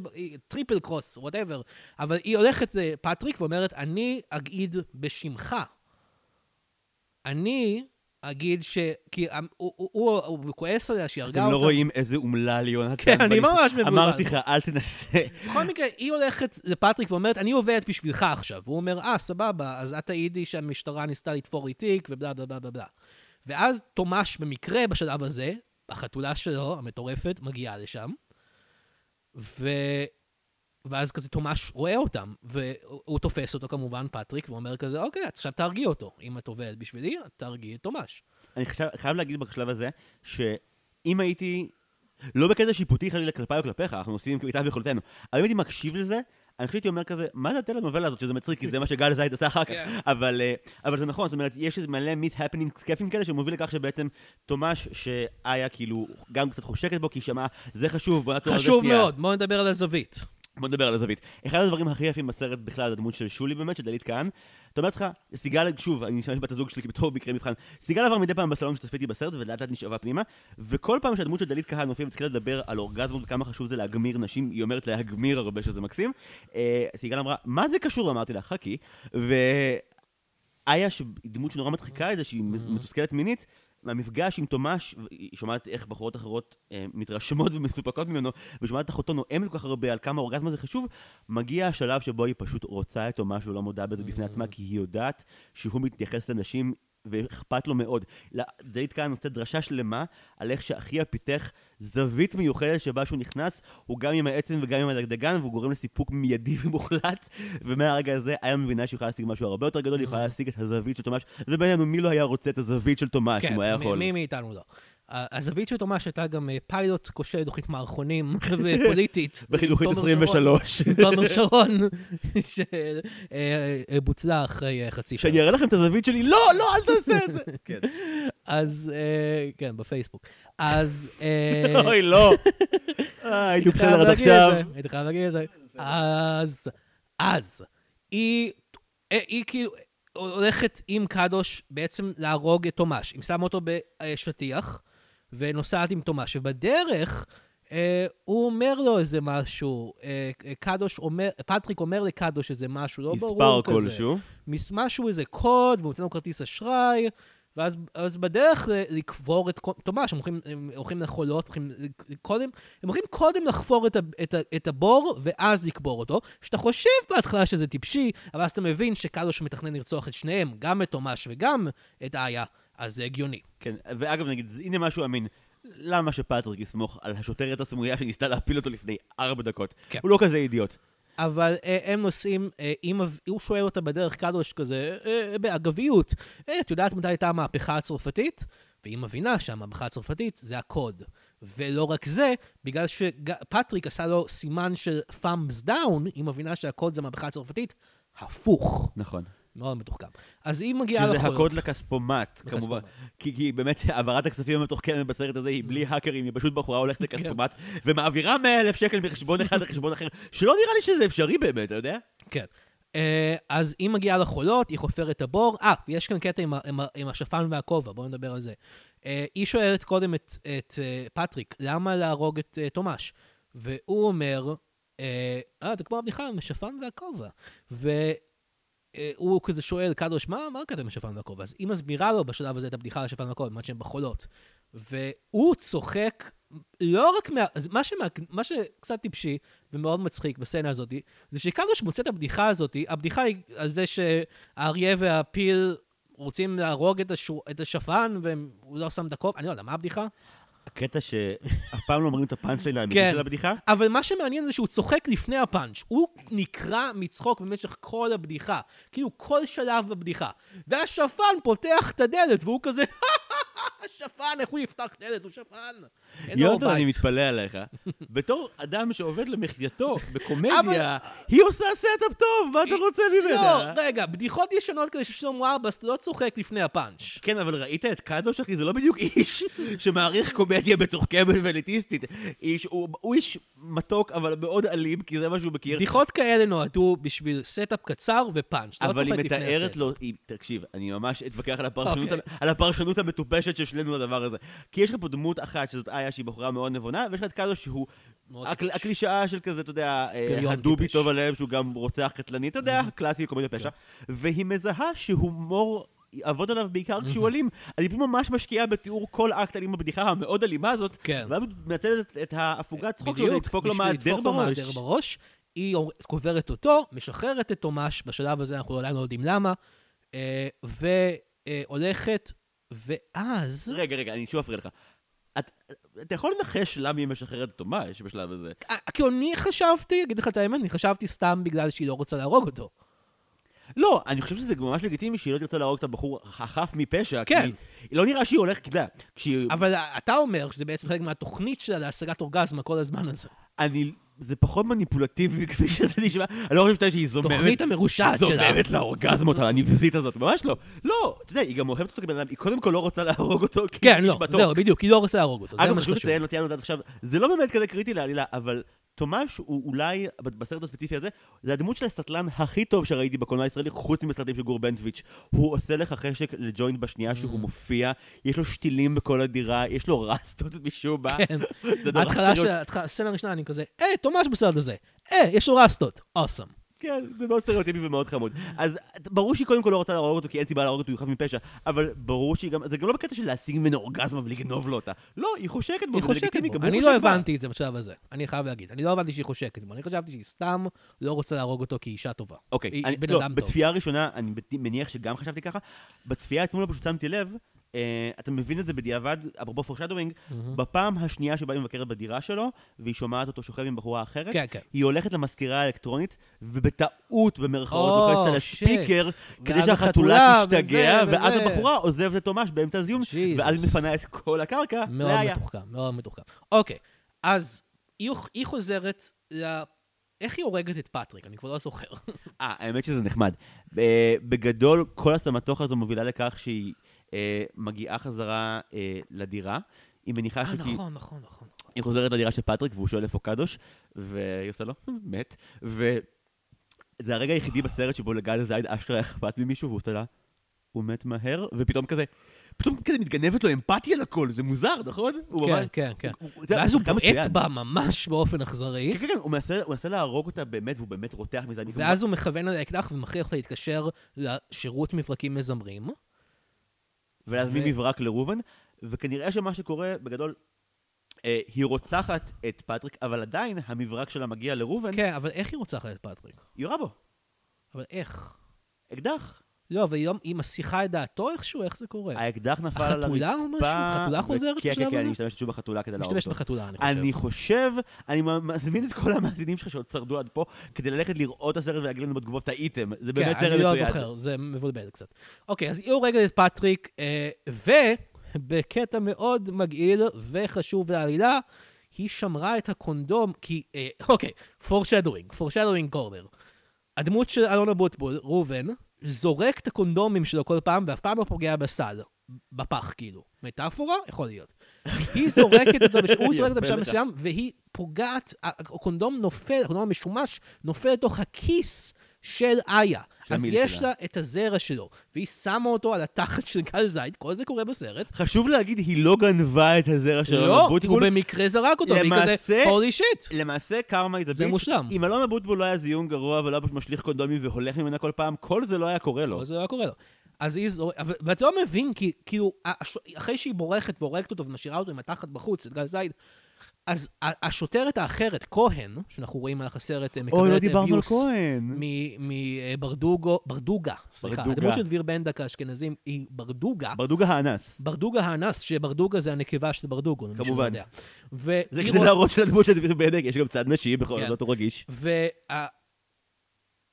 triple cross, whatever, אבל היא הולכת לפטריק ואומרת, אני אגיד בשמך. אני אגיד ש... כי המ- הוא, הוא, הוא, הוא כועס עליה שהיא הרגה אתם אותה. לא רואים איזה אומלל יונתן. כן, אני ממש מבולבל. אמרתי לך, אל תנסה. בכל מקרה, היא הולכת לפטריק ואומרת, אני עובדת בשבילך עכשיו. והוא אומר, אה, סבבה, אז את תעידי שהמשטרה ניסתה לתפור לי תיק, ובלה בלה בלה בלה בלה. ואז תומש במקרה בשלב הזה, החתולה שלו, המטורפת, מגיעה לשם, ו... ואז כזה תומש רואה אותם, והוא תופס אותו כמובן, פטריק, ואומר כזה, אוקיי, עכשיו תהרגי אותו. אם את עובדת בשבילי, תהרגי את תומש. אני חשב, חייב להגיד בשלב הזה, שאם הייתי, לא בקטע שיפוטי חלילה כלפיי או כלפיך, אנחנו עושים כמיטב יכולתנו, אבל אם הייתי מקשיב לזה, אני חושב שהייתי אומר כזה, מה זה הטלנובלה הזאת שזה מצחיק, כי זה מה שגל זייד עשה אחר כך, כן. אבל, אה, אבל זה נכון, זאת אומרת, יש איזה מלא מיט הפנינג כיפים כאלה שמוביל לכך שבעצם תומש, שאיה כאילו גם קצת חושקת בו, כי היא שמעה, זה חשוב, בוא נעצור על זה חשוב שנייה." מאוד, בואו נדבר על הזווית. בוא נדבר על הזווית. אחד הדברים הכי יפים בסרט בכלל, זה הדמות של שולי באמת, של דלית כהן. אתה אומר לעצמך, סיגל, שוב, אני משתמש בת הזוג שלי בתור מקרה מבחן. סיגל עבר מדי פעם בסלון שצפיתי בסרט, ולאט לאט נשאבה פנימה, וכל פעם שהדמות של דלית כהן מופיעה והתחילה לדבר על אורגזמות וכמה חשוב זה להגמיר נשים, היא אומרת להגמיר הרבה שזה מקסים. אה, סיגל אמרה, מה זה קשור? אמרתי לה, חכי. ואיה, דמות שנורא מדחיקה את זה, שהיא מתוסכלת מינית, מהמפגש עם תומש, היא שומעת איך בחורות אחרות אה, מתרשמות ומסופקות ממנו, ושומעת את אחותו נואמת כל כך הרבה על כמה אורגזמה זה חשוב, מגיע השלב שבו היא פשוט רוצה את תומש ולא מודה בזה בפני עצמה, כי היא יודעת שהוא מתייחס לנשים ואכפת לו מאוד. דלית כהן נותנת דרשה שלמה על איך שאחיה פיתח זווית מיוחדת שבה שהוא נכנס, הוא גם עם העצם וגם עם הדגדגן, והוא גורם לסיפוק מיידי ומוחלט, ומהרגע הזה היה מבינה שהיא יכולה להשיג משהו הרבה יותר גדול, היא יכולה להשיג את הזווית של תומש, ובינינו, מי לא היה רוצה את הזווית של תומש, אם הוא היה כן, יכול? מי מאיתנו לא. הזווית של תומש הייתה גם אה, פיילוט כושל תוכנית מערכונים ופוליטית. בחינוכית עם תומר שרון. 23. עם תומר שרון, שבוצעה אחרי אה, חצי שנה. שאני אראה לכם את הזווית שלי, לא, לא, אל תעשה את זה. כן. אז, אה, כן, בפייסבוק. אז... אה, אוי, לא. אה, הייתי בסדר עד עכשיו. הייתי חייב להגיד את זה. אז, אז, אה, היא כאילו הולכת עם קדוש בעצם להרוג את תומש. היא שמה אותו בשטיח, ונוסעת עם תומש. ובדרך, אה, הוא אומר לו איזה משהו, אה, קדוש אומר, פטריק אומר לקדוש איזה משהו, לא ברור מספר כזה. כלשהו. מס- משהו, איזה קוד, והוא נותן לו כרטיס אשראי, ואז אז בדרך לקבור את תומש, הם הולכים, הם הולכים לחולות, הולכים קודם, הם הולכים קודם לחפור את, ה, את, ה, את הבור, ואז לקבור אותו, שאתה חושב בהתחלה שזה טיפשי, אבל אז אתה מבין שקדוש מתכנן לרצוח את שניהם, גם את תומש וגם את איה, אז זה הגיוני. כן, ואגב, נגיד, הנה משהו אמין. למה שפטריק יסמוך על השוטרת הסמויה שניסתה להפיל אותו לפני ארבע דקות? כן. הוא לא כזה אידיוט. אבל אה, הם נוסעים, אה, אם הוא שואל אותה בדרך קדוש כזה, אה, באגביות, אה, את יודעת מתי הייתה המהפכה הצרפתית? והיא מבינה שהמהפכה הצרפתית זה הקוד. ולא רק זה, בגלל שפטריק עשה לו סימן של thumbs down, היא מבינה שהקוד זה המהפכה הצרפתית, הפוך. נכון. מאוד מתוחכם. אז היא מגיעה שזה לחולות. הקוד לכספומט, כמובן. כי, כי באמת העברת הכספים המתוחכמת בסרט הזה היא בלי האקרים, היא פשוט בחורה הולכת כן. לכספומט ומעבירה 100 אלף שקל מחשבון אחד לחשבון אחר, שלא נראה לי שזה אפשרי באמת, אתה יודע? כן. אה, אז היא מגיעה לחולות, היא חופרת את הבור. אה, יש כאן קטע עם, עם, עם השפן והכובע, בואו נדבר על זה. אה, היא שואלת קודם את, את אה, פטריק, למה להרוג את תומש? והוא אומר, אה, אה, זה כמו הבדיחה עם השפן והכובע. והוא כזה שואל, קדוש, מה, מה עם השפן והכובע? אז היא מסבירה לו בשלב הזה את הבדיחה על השפן והכובע, בזמן שהם בחולות. והוא צוחק, לא רק מה... מה, שמה, מה שקצת טיפשי ומאוד מצחיק בסצנה הזאת, זה שקדוש מוצא את הבדיחה הזאת, הבדיחה היא על זה שהאריה והפיל רוצים להרוג את, השו, את השפן והוא לא שם את הכובע, אני לא יודע, מה הבדיחה? הקטע שאף פעם לא אומרים את הפאנץ' ליין האמיתי כן. של הבדיחה, אבל מה שמעניין זה שהוא צוחק לפני הפאנץ'. הוא נקרע מצחוק במשך כל הבדיחה. כאילו, כל שלב בבדיחה. והשפן פותח את הדלת, והוא כזה, השפן, איך הוא יפתח דלת? הוא שפן. לו יונתן, אני. מתפלא עליך. בתור אדם שעובד למחייתו בקומדיה, היא עושה סטאפ טוב, מה אתה רוצה לא, ממנה? רגע, בדיחות ישנות כזה של שלמה ארבס לא צוחק לפני הפאנץ'. כן, אבל ראית את קדוש, אחי? זה לא בדיוק איש שמעריך קומדיה מתוחכמת ואליטיסטית. איש, הוא, איש מתוק, אבל מאוד אלים, כי זה מה שהוא מכיר. בדיחות כאלה נועדו בשביל סטאפ קצר ופאנץ'. לא אבל היא צוחק לפני מתארת הסט. לו, היא, תקשיב, אני ממש אתווכח על הפרשנות, אוקיי. על הפרשנות המטופשת של שנינו לדבר הזה. כי יש לך פה דמות אחת שזאת איה שהיא בחורה מאוד נבונה, ויש לך את קדוש שהוא טיפש. הקלישאה של כזה, אתה יודע, אה, הדובי. טוב הלב, שהוא גם רוצח קטלני, אתה יודע, קלאסי קומדיה פשע. כן. והיא מזהה שהומור יעבוד עליו בעיקר כשהוא אלים. אני פשוט ממש משקיעה בתיאור כל אקט אלים בבדיחה המאוד אלימה הזאת, כן. ואז מנצלת את ההפוגת צחוק שלו לדפוק לו מהדר בראש. היא קוברת אותו, משחררת את תומש, בשלב הזה אנחנו עדיין לא יודעים למה, אה, והולכת, ואז... רגע, רגע, אני שוב אפריע לך. את- אתה יכול לנחש למה היא משחררת את תומש בשלב הזה. אה, כאילו אני חשבתי, אגיד לך את האמת, אני חשבתי סתם בגלל שהיא לא רוצה להרוג אותו. לא, אני חושב שזה ממש לגיטימי שהיא לא תרצה להרוג את הבחור החף מפשע. כן. כי לא נראה שהיא הולכת, אתה יודע, כשהיא... אבל אתה אומר שזה בעצם חלק מהתוכנית שלה להשגת אורגזמה כל הזמן הזה. אני... זה פחות מניפולטיבי כפי שזה נשמע. אני לא חושב שהיא זוממת. תוכנית המרושעת שלה. זוממת לאורגזמות הנבזית הזאת, ממש לא. לא, אתה יודע, היא גם אוהבת אותו כבן אדם, היא קודם כל לא רוצה להרוג אותו כי כן, היא לא. זהו, בדיוק, היא לא רוצה להרוג אותו, אגב, חשוב. לציין, לא ציינו את זה עכשיו, זה לא באמת כזה קריטי לעלילה, אבל תומש הוא אולי, בסרט הספציפי הזה, זה הדמות של הסטלן הכי טוב שראיתי בקולנוע הישראלי, חוץ מסרטים של גור בנטוויץ'. הוא עושה לך חשק לג'וינט בשנייה שהוא Mm. מופיע, יש לו שתילים בכל הדירה, יש לו רסטות משום מה. כן. ההתחלה של, הסצנה הראשונה אני כזה, היי, תומש בסרט הזה. היי, יש לו רסטות. אוסם. כן, זה מאוד סטריאוטיפי ומאוד חמוד. אז ברור שהיא קודם כל לא רוצה להרוג אותו, כי אין סיבה להרוג אותו, הוא חף מפשע, אבל ברור שהיא גם, זה גם לא בקטע של להשיג ממנו אורגזמה ולגנוב לו אותה. לא, היא חושקת בו, היא חושקת בו. אני לא. הבנתי את זה בשלב הזה, אני חייב להגיד. אני לא הבנתי שהיא חושקת בו, אני חשבתי שהיא סתם לא רוצה להרוג אותו כי היא אישה טובה. אוקיי, בן לא, אדם טוב. בצפייה הראשונה, אני מניח שגם חשבתי ככה, בצפייה אתמול פשוט שמתי לב אה, אתה מבין את זה בדיעבד, אפרופו foreshadowing, מהמם. בפעם השנייה שבה היא מבקרת בדירה שלו, והיא שומעת אותו שוכב עם בחורה אחרת, כן, כן. היא הולכת למזכירה האלקטרונית, ובטעות, במרכאות, או, לוחצת על. ה speaker, כדי שהחתולה החתולה, תשתגע, וזה, ואז וזה. הבחורה עוזבת את תומש באמצע הזיון, ואז היא מפנה את כל הקרקע מאוד לאיה. מתוחכם, מאוד מתוחכם. אוקיי, אז היא, היא חוזרת ל... איך היא הורגת את פטריק? אני כבר לא זוכר. אה, האמת שזה נחמד. בגדול, כל הסמטוח הזו מובילה לכך שהיא מגיעה חזרה אה, לדירה. היא מניחה אה, שכי... נכון, נכון, נכון. היא חוזרת לדירה של פטריק, והוא שואל איפה קדוש, והיא עושה לו, "אה, מת. וזה הרגע היחידי בסרט שבו לגל זייד אשכרה אכפת ממישהו, והוא עושה לה, הוא מת מהר, ופתאום כזה, פתאום כזה מתגנבת לו אמפתיה לכל, זה מוזר, נכון? כן, כן, כן. הוא- הוא- זה ואז הוא בועט. בה ממש באופן אכזרי, כן, כן, כן, הוא מנסה הוא מנסה להרוג אותה באמת, והוא באמת רותח מזה. ואז הוא מכוון על האקדח ומכריח אותה להתקשר לשירות מברקים מזמרים. ולהזמין ו- מברק לראובן, וכנראה שמה שקורה, בגדול, אה, היא רוצחת את פטריק, אבל עדיין המברק שלה מגיע לראובן, כן, אבל איך היא רוצחת את פטריק? היא יורה בו. אבל איך? אקדח. לא, אבל היא לא- היא מסיחה את דעתו איכשהו? איך זה קורה? האקדח נפל על הרצפה. החתולה או משהו? החתולה חוזרת כן, כן, כן? אני משתמש שוב בחתולה כדי להרוג משתמש אותו. בחתולה, אני חושב. אני חושב, אני מזמין את כל המאזינים שלך שעוד שרדו עד פה, כדי ללכת לראות את הסרט ולהגיד לנו בתגובות טעיתם. זה באמת כן, סרט אני לא מצוין. זוכר, זה מבלבל קצת. אוקיי, אז היא הורגת את פטריק, אה, ובקטע מאוד מגעיל וחשוב לעלילה, היא שמרה את הקונדום, כי, אה, אוקיי, foreshadowing, foreshadowing corner. הדמות של אלונה בוטבול, ראובן, זורק את הקונדומים שלו כל פעם, ואף פעם לא פוגע בסל, בפח כאילו. מטאפורה? יכול להיות. היא זורקת אותו, הוא זורק אותו בשלב. מסוים, והיא פוגעת, הקונדום נופל, הקונדום המשומש, נופל לתוך הכיס של איה. של אז יש שלה. לה את הזרע שלו, והיא שמה אותו על התחת של גל זית, כל זה קורה בסרט. חשוב להגיד, היא לא גנבה את הזרע של אלונה לא, הוא. במקרה זרק אותו, והיא כזה, הולי שיט. למעשה, קרמה היא זה מושלם. אם אלונה בוטבול לא היה זיון גרוע ולא היה משליך קונדומים והולך ממנה כל פעם, כל זה לא היה קורה לו. אבל זה לא היה קורה לו. אז היא זורקת, ואתה לא מבין, כי כאילו, אחרי שהיא בורכת והורגת אותו ומשאירה אותו עם התחת בחוץ, את גל זייד, אז השוטרת האחרת, כהן, שאנחנו רואים על הסרט, אה, אוי, לא מקבלת דיברנו על אביוס כהן. מברדוגו, ברדוגה, סליחה. ברדוגה. הדמות של דביר בנדק האשכנזים היא ברדוגה. ברדוגה האנס. ברדוגה האנס, שברדוגה זה הנקבה של ברדוגו, למי כמובן. זה כדי להראות של הדמות של דביר בדק, יש גם צד נשי בכל כן. זאת, הוא רגיש.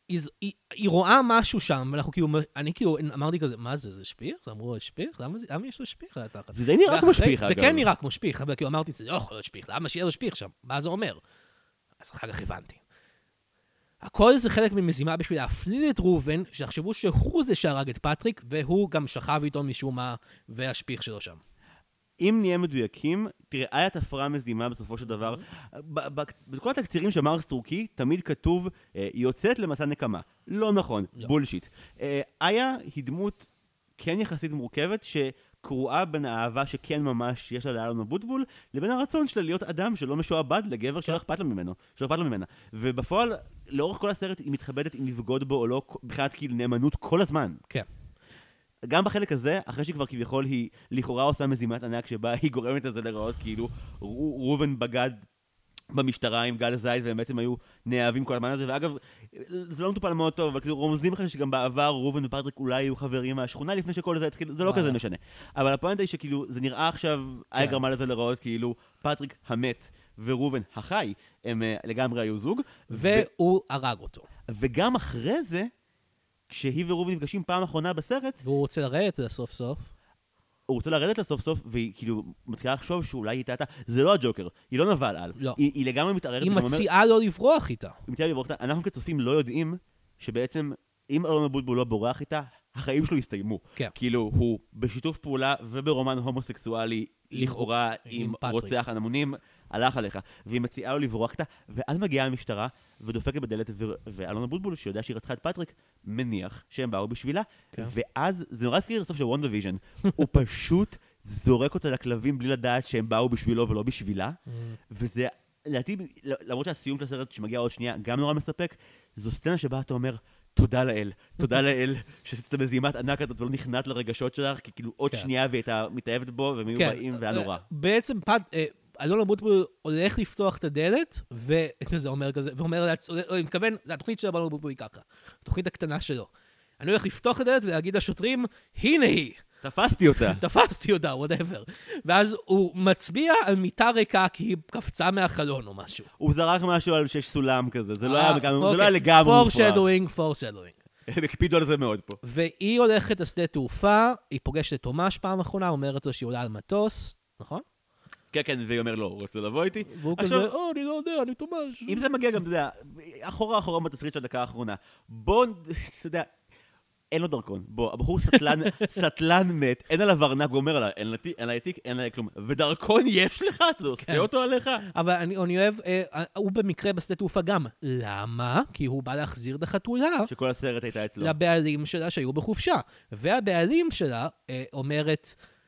היא, היא, היא רואה משהו שם, ואנחנו כאילו, אני כאילו אמרתי כזה, מה זה, זה שפיך? אז אמרו, שפיך? למה, זה- למה יש לו שפיך על התחת? זה די נראה כמו שפיך, אגב. זה כן נראה כמו שפיך, אבל כאילו אמרתי, זה לא יכול להיות שפיך, למה שיהיה לו שפיך שם? מה זה אומר? אז אחר כך הבנתי. הכל זה חלק ממזימה בשביל להפליל את ראובן, שיחשבו שהוא זה שהרג את פטריק, והוא גם שכב איתו משום מה, והשפיך שלו שם. אם נהיה מדויקים, תראה, איה תפרה מזימה בסופו של דבר. ב- בכל התקצירים של מרקס טורקי, תמיד כתוב, אה, היא יוצאת למסע נקמה. לא נכון, לא. בולשיט. אה, איה היא דמות כן יחסית מורכבת, שקרועה בין האהבה שכן ממש יש לה לאלון אבוטבול, לבין הרצון שלה להיות אדם שלא משועבד לגבר שלא אכפת לו ממנו, שלא אכפת לו ממנה. ובפועל, לאורך כל הסרט היא מתחבטת אם לבגוד בו או לא, מבחינת כאילו נאמנות כל הזמן. כן. גם בחלק הזה, אחרי שכבר כביכול היא לכאורה עושה מזימת ענק שבה היא גורמת לזה להיראות כאילו ראובן בגד במשטרה עם גל זית והם בעצם היו נאהבים כל הזמן הזה ואגב זה לא מטופל מאוד טוב אבל כאילו רומזים לך שגם בעבר ראובן ופטריק אולי היו חברים מהשכונה לפני שכל זה התחיל זה לא. כזה משנה אבל הפואנטה היא שכאילו זה נראה עכשיו היה כן. גרמה לזה להיראות כאילו פטריק המת וראובן החי הם אה, לגמרי היו זוג והוא הרג אותו. וגם אחרי זה כשהיא וראובן נפגשים פעם אחרונה בסרט והוא רוצה לרדת לסוף סוף. הוא רוצה לרדת לסוף סוף, והיא כאילו מתחילה לחשוב שאולי היא טעתה, זה לא הג'וקר, היא לא נבל על. לא. היא, היא לגמרי מתערערת. היא מציעה לו לברוח איתה. היא מציעה לברוח איתה. אנחנו כצופים לא יודעים שבעצם, אם אלון אבוטבול לא בורח איתה, החיים שלו הסתיימו. כן. כאילו, הוא בשיתוף פעולה וברומן הומוסקסואלי, לכאורה, עם עם. רוצח הנמונים, הלך עליך. והיא מציעה לו לברוח איתה, ואז מגיעה המשטרה ודופקת בדלת, ו- ואלון אבוטבול, שיודע שהיא רצחה את פטריק, מניח שהם באו בשבילה, כן. ואז, זה נורא הזכיר לסוף של וונדה ויז'ן, הוא פשוט זורק אותה לכלבים בלי לדעת שהם באו בשבילו ולא בשבילה, וזה, לדעתי, למרות שהסיום של הסרט שמגיע עוד שנייה, גם נורא מספק, זו סצנה שבה אתה אומר, תודה לאל, תודה לאל, שעשית את המזימת ענק הזאת ולא נכנעת לרגשות שלך, כי כאילו עוד כן. שנייה והיא הייתה מתאהבת בו, והם היו כן. באים, והיה נורא. אה, בעצם פד... אה, אלון אבוטבול הולך לפתוח את הדלת, וכזה אומר כזה, ואומר, לעצ- אה, אני מתכוון, זה התוכנית של אלון אבוטבול היא ככה, התוכנית הקטנה שלו. אני הולך לפתוח את הדלת ולהגיד לשוטרים, הנה היא. תפסתי אותה. תפסתי אותה, whatever. ואז הוא מצביע על מיטה ריקה כי היא קפצה מהחלון או משהו. הוא זרק משהו על שיש סולם כזה, זה לא אה, היה לגמרי- אוקיי. לא היה לגמרי מופרך. foreshadowing, foreshadowing. הם הקפידו על זה מאוד פה. והיא הולכת לשדה תעופה, היא פוגשת את תומש פעם אחרונה, אומרת לו שהיא עולה על מטוס, נכון? כן, כן, והיא אומר, לא, הוא רוצה לבוא איתי. והוא עכשיו- כזה, או, אני לא יודע, אני תומש. אם זה מגיע גם, אתה יודע, אחורה אחורה בתסריט של הדקה האחרונה. בוא, אתה יודע, אין לו דרכון. בוא, הבחור סטלן, סטלן מת, אין עליו ארנק, הוא אומר עליי, אין לי תיק, אין לי כלום. ודרכון יש לך? אתה עושה כן. אותו עליך? אבל אני, אני אוהב, אה, הוא במקרה בשדה תעופה גם. למה? כי הוא בא להחזיר את החתולה שכל הסרט הייתה אצלו. לבעלים שלה שהיו בחופשה. והבעלים שלה אה, אומרת, אה,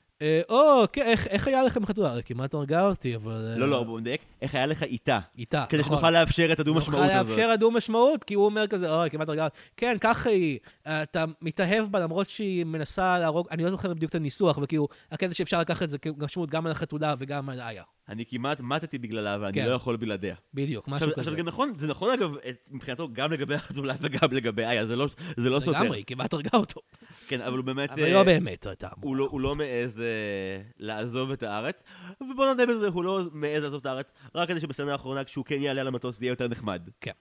או, כן, איך, איך היה לכם חתולה? כמעט הרגה אותי, אבל... אה, לא, לא, בוא נדייק, איך היה לך איתה? איתה, כדי נכון. שנוכל לאפשר את הדו-משמעות נוכל הזאת. לאפשר הדו-משמעות, כי הוא אומר כזה, אוי, כמעט הרגה אותי. כן, ככה היא. אה, אתה מתאהב בה למרות שהיא מנסה להרוג, אני לא זוכר בדיוק את הניסוח, וכאילו, הקטע שאפשר לקחת את זה כמשמעות גם על החתולה וגם על איה. אני כמעט מתתי בגללה, ואני כן. לא יכול בלעדיה. בדיוק, משהו עכשיו, כזה. עכשיו זה נכון, זה נכון אגב, את- מבחינתו גם לגבי החתולה וגם לגבי איה, זה לא, זה לא סותר. לגמרי, היא כמעט הרגה אותו. כן, אבל הוא באמת... אבל אה, לא באמת הייתה הוא לא, הוא לא מעז אה, לעזוב את הארץ, ובוא נודה בזה, הוא לא מעז לעזוב את הארץ, רק כדי שבסצנה האחרונה, כשהוא כן יעלה על המטוס, זה יהיה יותר נחמד. כן.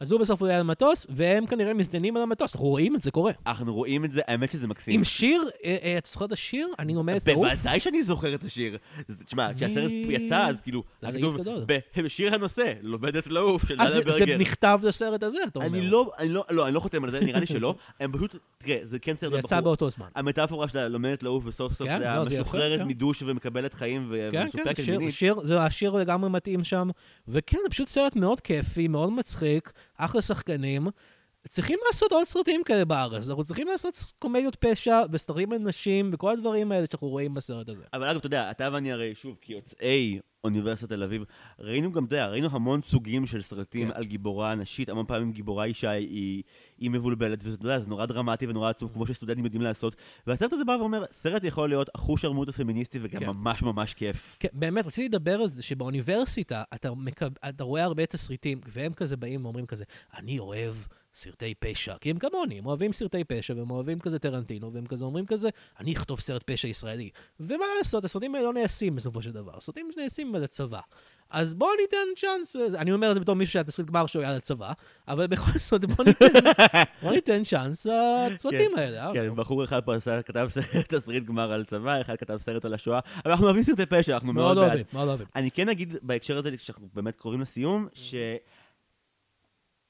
אז הוא בסוף עולה על המטוס, והם כנראה מזדיינים על המטוס, אנחנו רואים את זה קורה. אנחנו רואים את זה, האמת שזה מקסים. עם שיר, אה, אה, אתה זוכר את השיר? אני לומדת לעוף? בוודאי שאני זוכר את השיר. תשמע, כשהסרט יצא, אז כאילו, זה היה כתוב. בשיר הנושא, לומדת לעוף של אז נאדה זה- ברגר. נכתב לסרט הזה, אתה אומר. אני לא, אני לא, לא, אני לא חותם על זה, נראה לי שלא. הם פשוט, תראה, זה כן סרט יצא באותו זמן. המטאפורה שלה לומדת לעוף וסוף סוף כן, לא, משוחררת כן. מדוש ומקבלת חיים כן, כן, ומסופקת מינית. שיר, זה השיר לגמרי מתאים שם. וכן, זה פשוט סרט מאוד כיפי, מאוד מצחיק, אחלה שחקנים. צריכים לעשות עוד סרטים כאלה בארץ. אנחנו צריכים לעשות קומדיות פשע וסרטים על נשים וכל הדברים האלה שאנחנו רואים בסרט הזה. אבל אגב, אתה יודע, אתה ואני הרי, שוב, כיוצאי אוניברסיטת תל אביב, ראינו גם, אתה יודע, ראינו המון סוגים של סרטים כן. על גיבורה נשית, המון פעמים גיבורה אישה היא, היא מבולבלת, וזה, יודע, זה נורא דרמטי ונורא עצוב, כמו שסטודנטים יודעים לעשות. והסרט הזה בא ואומר, סרט יכול להיות אחוש שרמוטה פמיניסטי וגם כן. ממש ממש כיף. כן, באמת, רציתי לדבר על זה שבאוניברסיטה אתה, מקב... אתה רואה הרבה תסריטים, והם כזה באים ואומרים כזה, אני אוהב סרטי פשע, כי הם כמוני, הם אוהבים סרטי פשע, והם אוהבים כזה טרנטינו, והם כזה אומרים כזה, אני אכתוב סרט פשע ישראלי. ומה לעשות, הסרטים האלה לא נעשים בסופו של דבר, הסרטים נעשים על הצבא. אז בואו ניתן צ'אנס, אני אומר את זה בתור מישהו שהיה תסריט גמר שהוא היה לצבא, אבל בכל זאת בואו ניתן, בוא ניתן צ'אנס לסרטים האלה. אה? כן, בחור אחד פה כתב סרט תסריט גמר על צבא, אחד כתב סרט על השואה, אבל אנחנו אוהבים סרטי פשע, אנחנו מאוד מאוד בעד. אוהבים, מאוד אוהבים. אני כן אגיד בהקשר הזה, שאנחנו באמת קרובים לסיום, ש...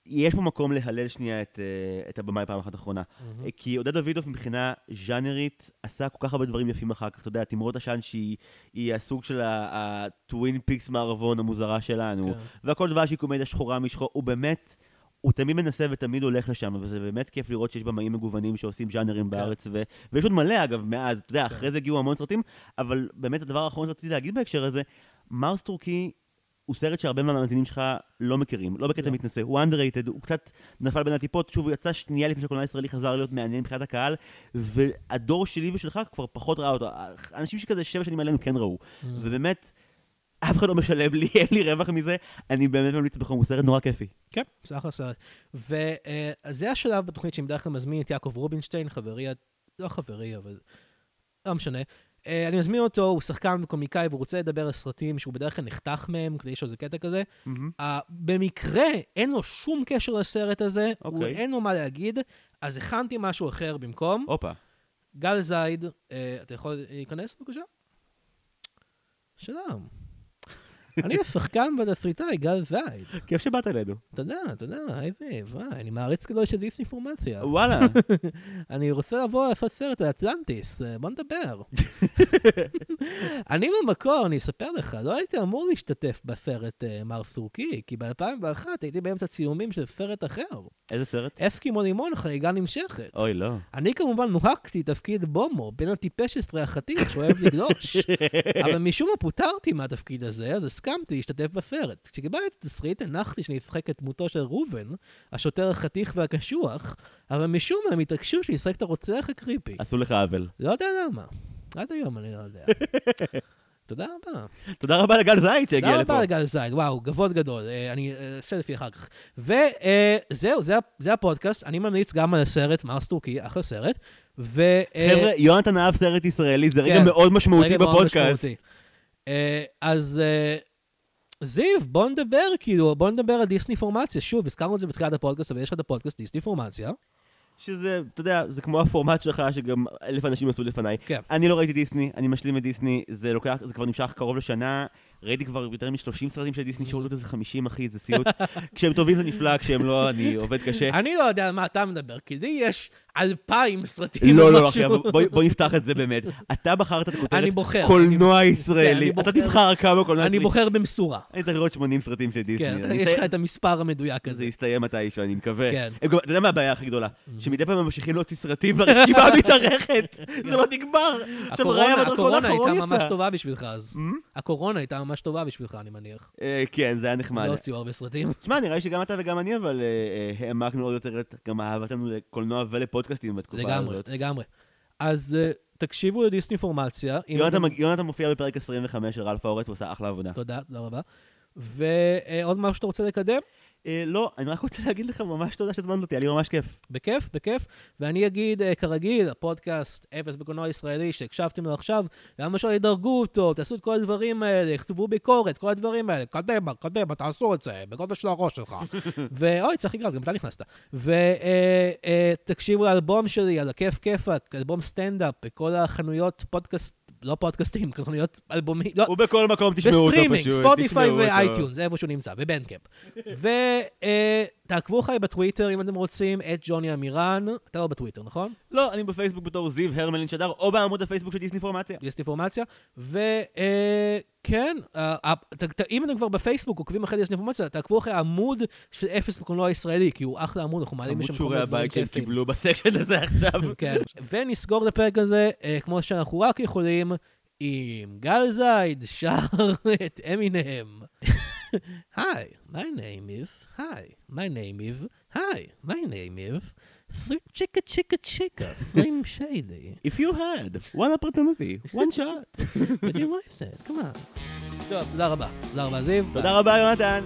יש פה מקום להלל שנייה את, אה, את הבמאי פעם אחת אחרונה. מהמם. כי עודד דוידוב מבחינה ז'אנרית עשה כל כך הרבה דברים יפים אחר כך. אתה יודע, תמרות עשן שהיא היא הסוג של הטווין פיקס מערבון המוזרה שלנו, כן. והכל דבש היא קומדיה שחורה משחור, הוא באמת... הוא תמיד מנסה ותמיד הולך לשם, וזה באמת כיף לראות שיש במאים מגוונים שעושים ז'אנרים בארץ, ו... ויש עוד מלא אגב מאז, אתה יודע, כן. אחרי זה הגיעו המון סרטים, אבל באמת הדבר האחרון שרציתי להגיד בהקשר הזה, מרס טורקי הוא סרט שהרבה מהמאזינים שלך לא מכירים, לא בקטע לא. מתנשא, הוא underrated, הוא קצת נפל בין הטיפות, שוב, הוא יצא שנייה לפני שהקולנוע הישראלי חזר להיות מעניין מבחינת הקהל, והדור שלי ושלך כבר פחות ראה אותו. אנשים שכזה שבע שנים עלינו כן ראו, ובאמת, אף אחד לא משלם לי, אין לי רווח מזה, אני באמת ממליץ בחום, הוא סרט נורא כיפי. כן, זה אחלה סרט. וזה השלב בתוכנית שאני בדרך כלל מזמין את יעקב רובינשטיין, חברי, לא חברי, אבל לא משנה. אה, אני מזמין אותו, הוא שחקן וקומיקאי, והוא רוצה לדבר על סרטים שהוא בדרך כלל נחתך מהם, כדי יש לו איזה קטע כזה. אה, במקרה, אין לו שום קשר לסרט הזה, הוא אוקיי. אין לו מה להגיד, אז הכנתי משהו אחר במקום. הופה. גל זייד, אה, אתה יכול להיכנס בבקשה? שלום. אני השחקן והתסריטאי גל זייד. כיף שבאת אלינו. תודה, תודה, היי וואי, אני מעריץ גדול של דיסאינפורמציה. וואלה. אני רוצה לבוא לעשות סרט על אטלנטיס, אה, בוא נדבר. אני במקור, אני אספר לך, לא הייתי אמור להשתתף בסרט אה, מר סורקי, כי ב-2001 הייתי באמצע צילומים של סרט אחר. איזה סרט? אסקימו לימון, חגיגה נמשכת. אוי, לא. אני כמובן נוהגתי תפקיד בומו, בן הטיפש עשרה החתיך שאוהב לגלוש. אבל משום מה פוטרתי מהתפקיד הזה, אז הסכמתי להשתתף בסרט. כשקיבלתי את התסריט, הנחתי שאני אשחק את דמותו של ראובן, השוטר החתיך והקשוח, אבל משום מה הם התעקשו שאני אשחק את הרוצח הקריפי. עשו לך עוול. לא יודע למה. עד היום אני לא יודע. תודה רבה. תודה רבה לגל זית שהגיע תודה לפה. רבה לגל זין, וואו, כבוד גדול. אה, אני אה, אעשה לפי אחר כך. וזהו, זה הפודקאסט. אני ממליץ גם על הסרט מארס טורקי, אחלה סרט. אה, חבר'ה, יונתן אהב סרט ישראלי, זה רגע כן. מאוד משמעותי בפודקאסט. אה, אז אה, זיו, בוא נדבר, כאילו, בוא נדבר על דיסני פורמציה. שוב, הזכרנו את זה בתחילת הפודקאסט, אבל יש לך את הפודקאסט דיסני פורמציה. שזה, אתה יודע, זה כמו הפורמט שלך, שגם אלף אנשים עשו לפניי. כן. אני לא ראיתי דיסני, אני משלים את דיסני, זה לוקח, זה כבר נמשך קרוב לשנה, ראיתי כבר יותר מ-30 סרטים של דיסני, שירות איזה 50, אחי, זה סיוט. כשהם טובים זה נפלא, כשהם לא, אני עובד קשה. אני לא יודע על מה אתה מדבר, כי לי יש אלפיים סרטים לא, לא, לא, אחי, בוא- נפתח את זה באמת. אתה בחרת את אני הכותרת בוחר. קולנוע אני ישראלי. בוחר. אתה תבחר כמה קולנוע אני ישראלי. בוחר במשורה. אני צריך לראות 80 סרטים של דיסני. כן, אני יש לך את המספר המדויק זה הזה. יסתיים מתישהו, אני מקווה. כן. אתה יודע מה הבעיה הכי גדולה? שמדי פעם הם ממשיכים להוציא סרטים והרשימה מתארכת. זה לא נגמר. עכשיו, ראיה הקורונה, הייתה ממש. טובה בשבילך אז. מ? הקורונה הייתה ממש טובה בשבילך, אני מניח. אה, כן, זה היה נחמד. לא הוציאו הרבה סרטים. תשמע, נראה לי שגם אתה וגם אני, אבל אה, אה, העמקנו עוד יותר את גם אהבתנו לקולנוע ולפודקאסטים בתקופה לגמרי, הזאת. לגמרי. אז אה, תקשיבו לדיסני פורמציה. אם יונתן מופיע בפרק 25 של רלף האורץ, הוא עושה אחלה עבודה. תודה, תודה רבה. ועוד משהו שאתה רוצה לקדם? אה, לא, אני רק רוצה להגיד לך ממש תודה שהזמנת אותי, היה לי ממש כיף. בכיף, בכיף. ואני אגיד, אה, כרגיל, הפודקאסט אפס בקולנוע ישראלי, שהקשבתם לו עכשיו, למה שלא ידרגו אותו, תעשו את כל הדברים האלה, יכתבו ביקורת, כל הדברים האלה, קדימה, קדימה, תעשו את זה, בגודל של הראש שלך. ואוי, צריך לגרל, גם אתה נכנסת. ותקשיבו לאלבום שלי, על הכיף כיפאק, אלבום סטנדאפ, בכל החנויות פודקאסט, לא פודקאסטים, חנויות אלבומי, לא, ובכל מקום תשמעו אותו פשוט. בסטרימינג, ספוטיפיי. ואייטיונס, איפה שהוא נמצא, בבנדקאפ. ותעקבו אחרי בטוויטר אם אתם רוצים, את ג'וני אמירן, אתה לא בטוויטר, נכון? לא, אני בפייסבוק בתור זיו הרמלין שדר, או בעמוד הפייסבוק של דיסניפורמציה. יש אינפורמציה. וכן, אם אתם כבר בפייסבוק עוקבים אחרי דיסני אינפורמציה, תעקבו אחרי העמוד של אפס בקולנוע הישראלי, כי הוא אחלה עמוד, אנחנו מעלים עמוד משם שיעורי דברים הבית שהם. קיבלו בסקשן הזה עכשיו. כן. ונסגור את הפרק הזה, אה, כמו שאנחנו רק יכולים, עם גל זייד שר את אמינם. היי, my name is, hi, my name is, hi, my name is, chicka chicka chicka, flame shady. If you had one opportunity, one shot. Would you like that? Come on. טוב, תודה רבה. תודה רבה, זיו. תודה רבה, יונתן.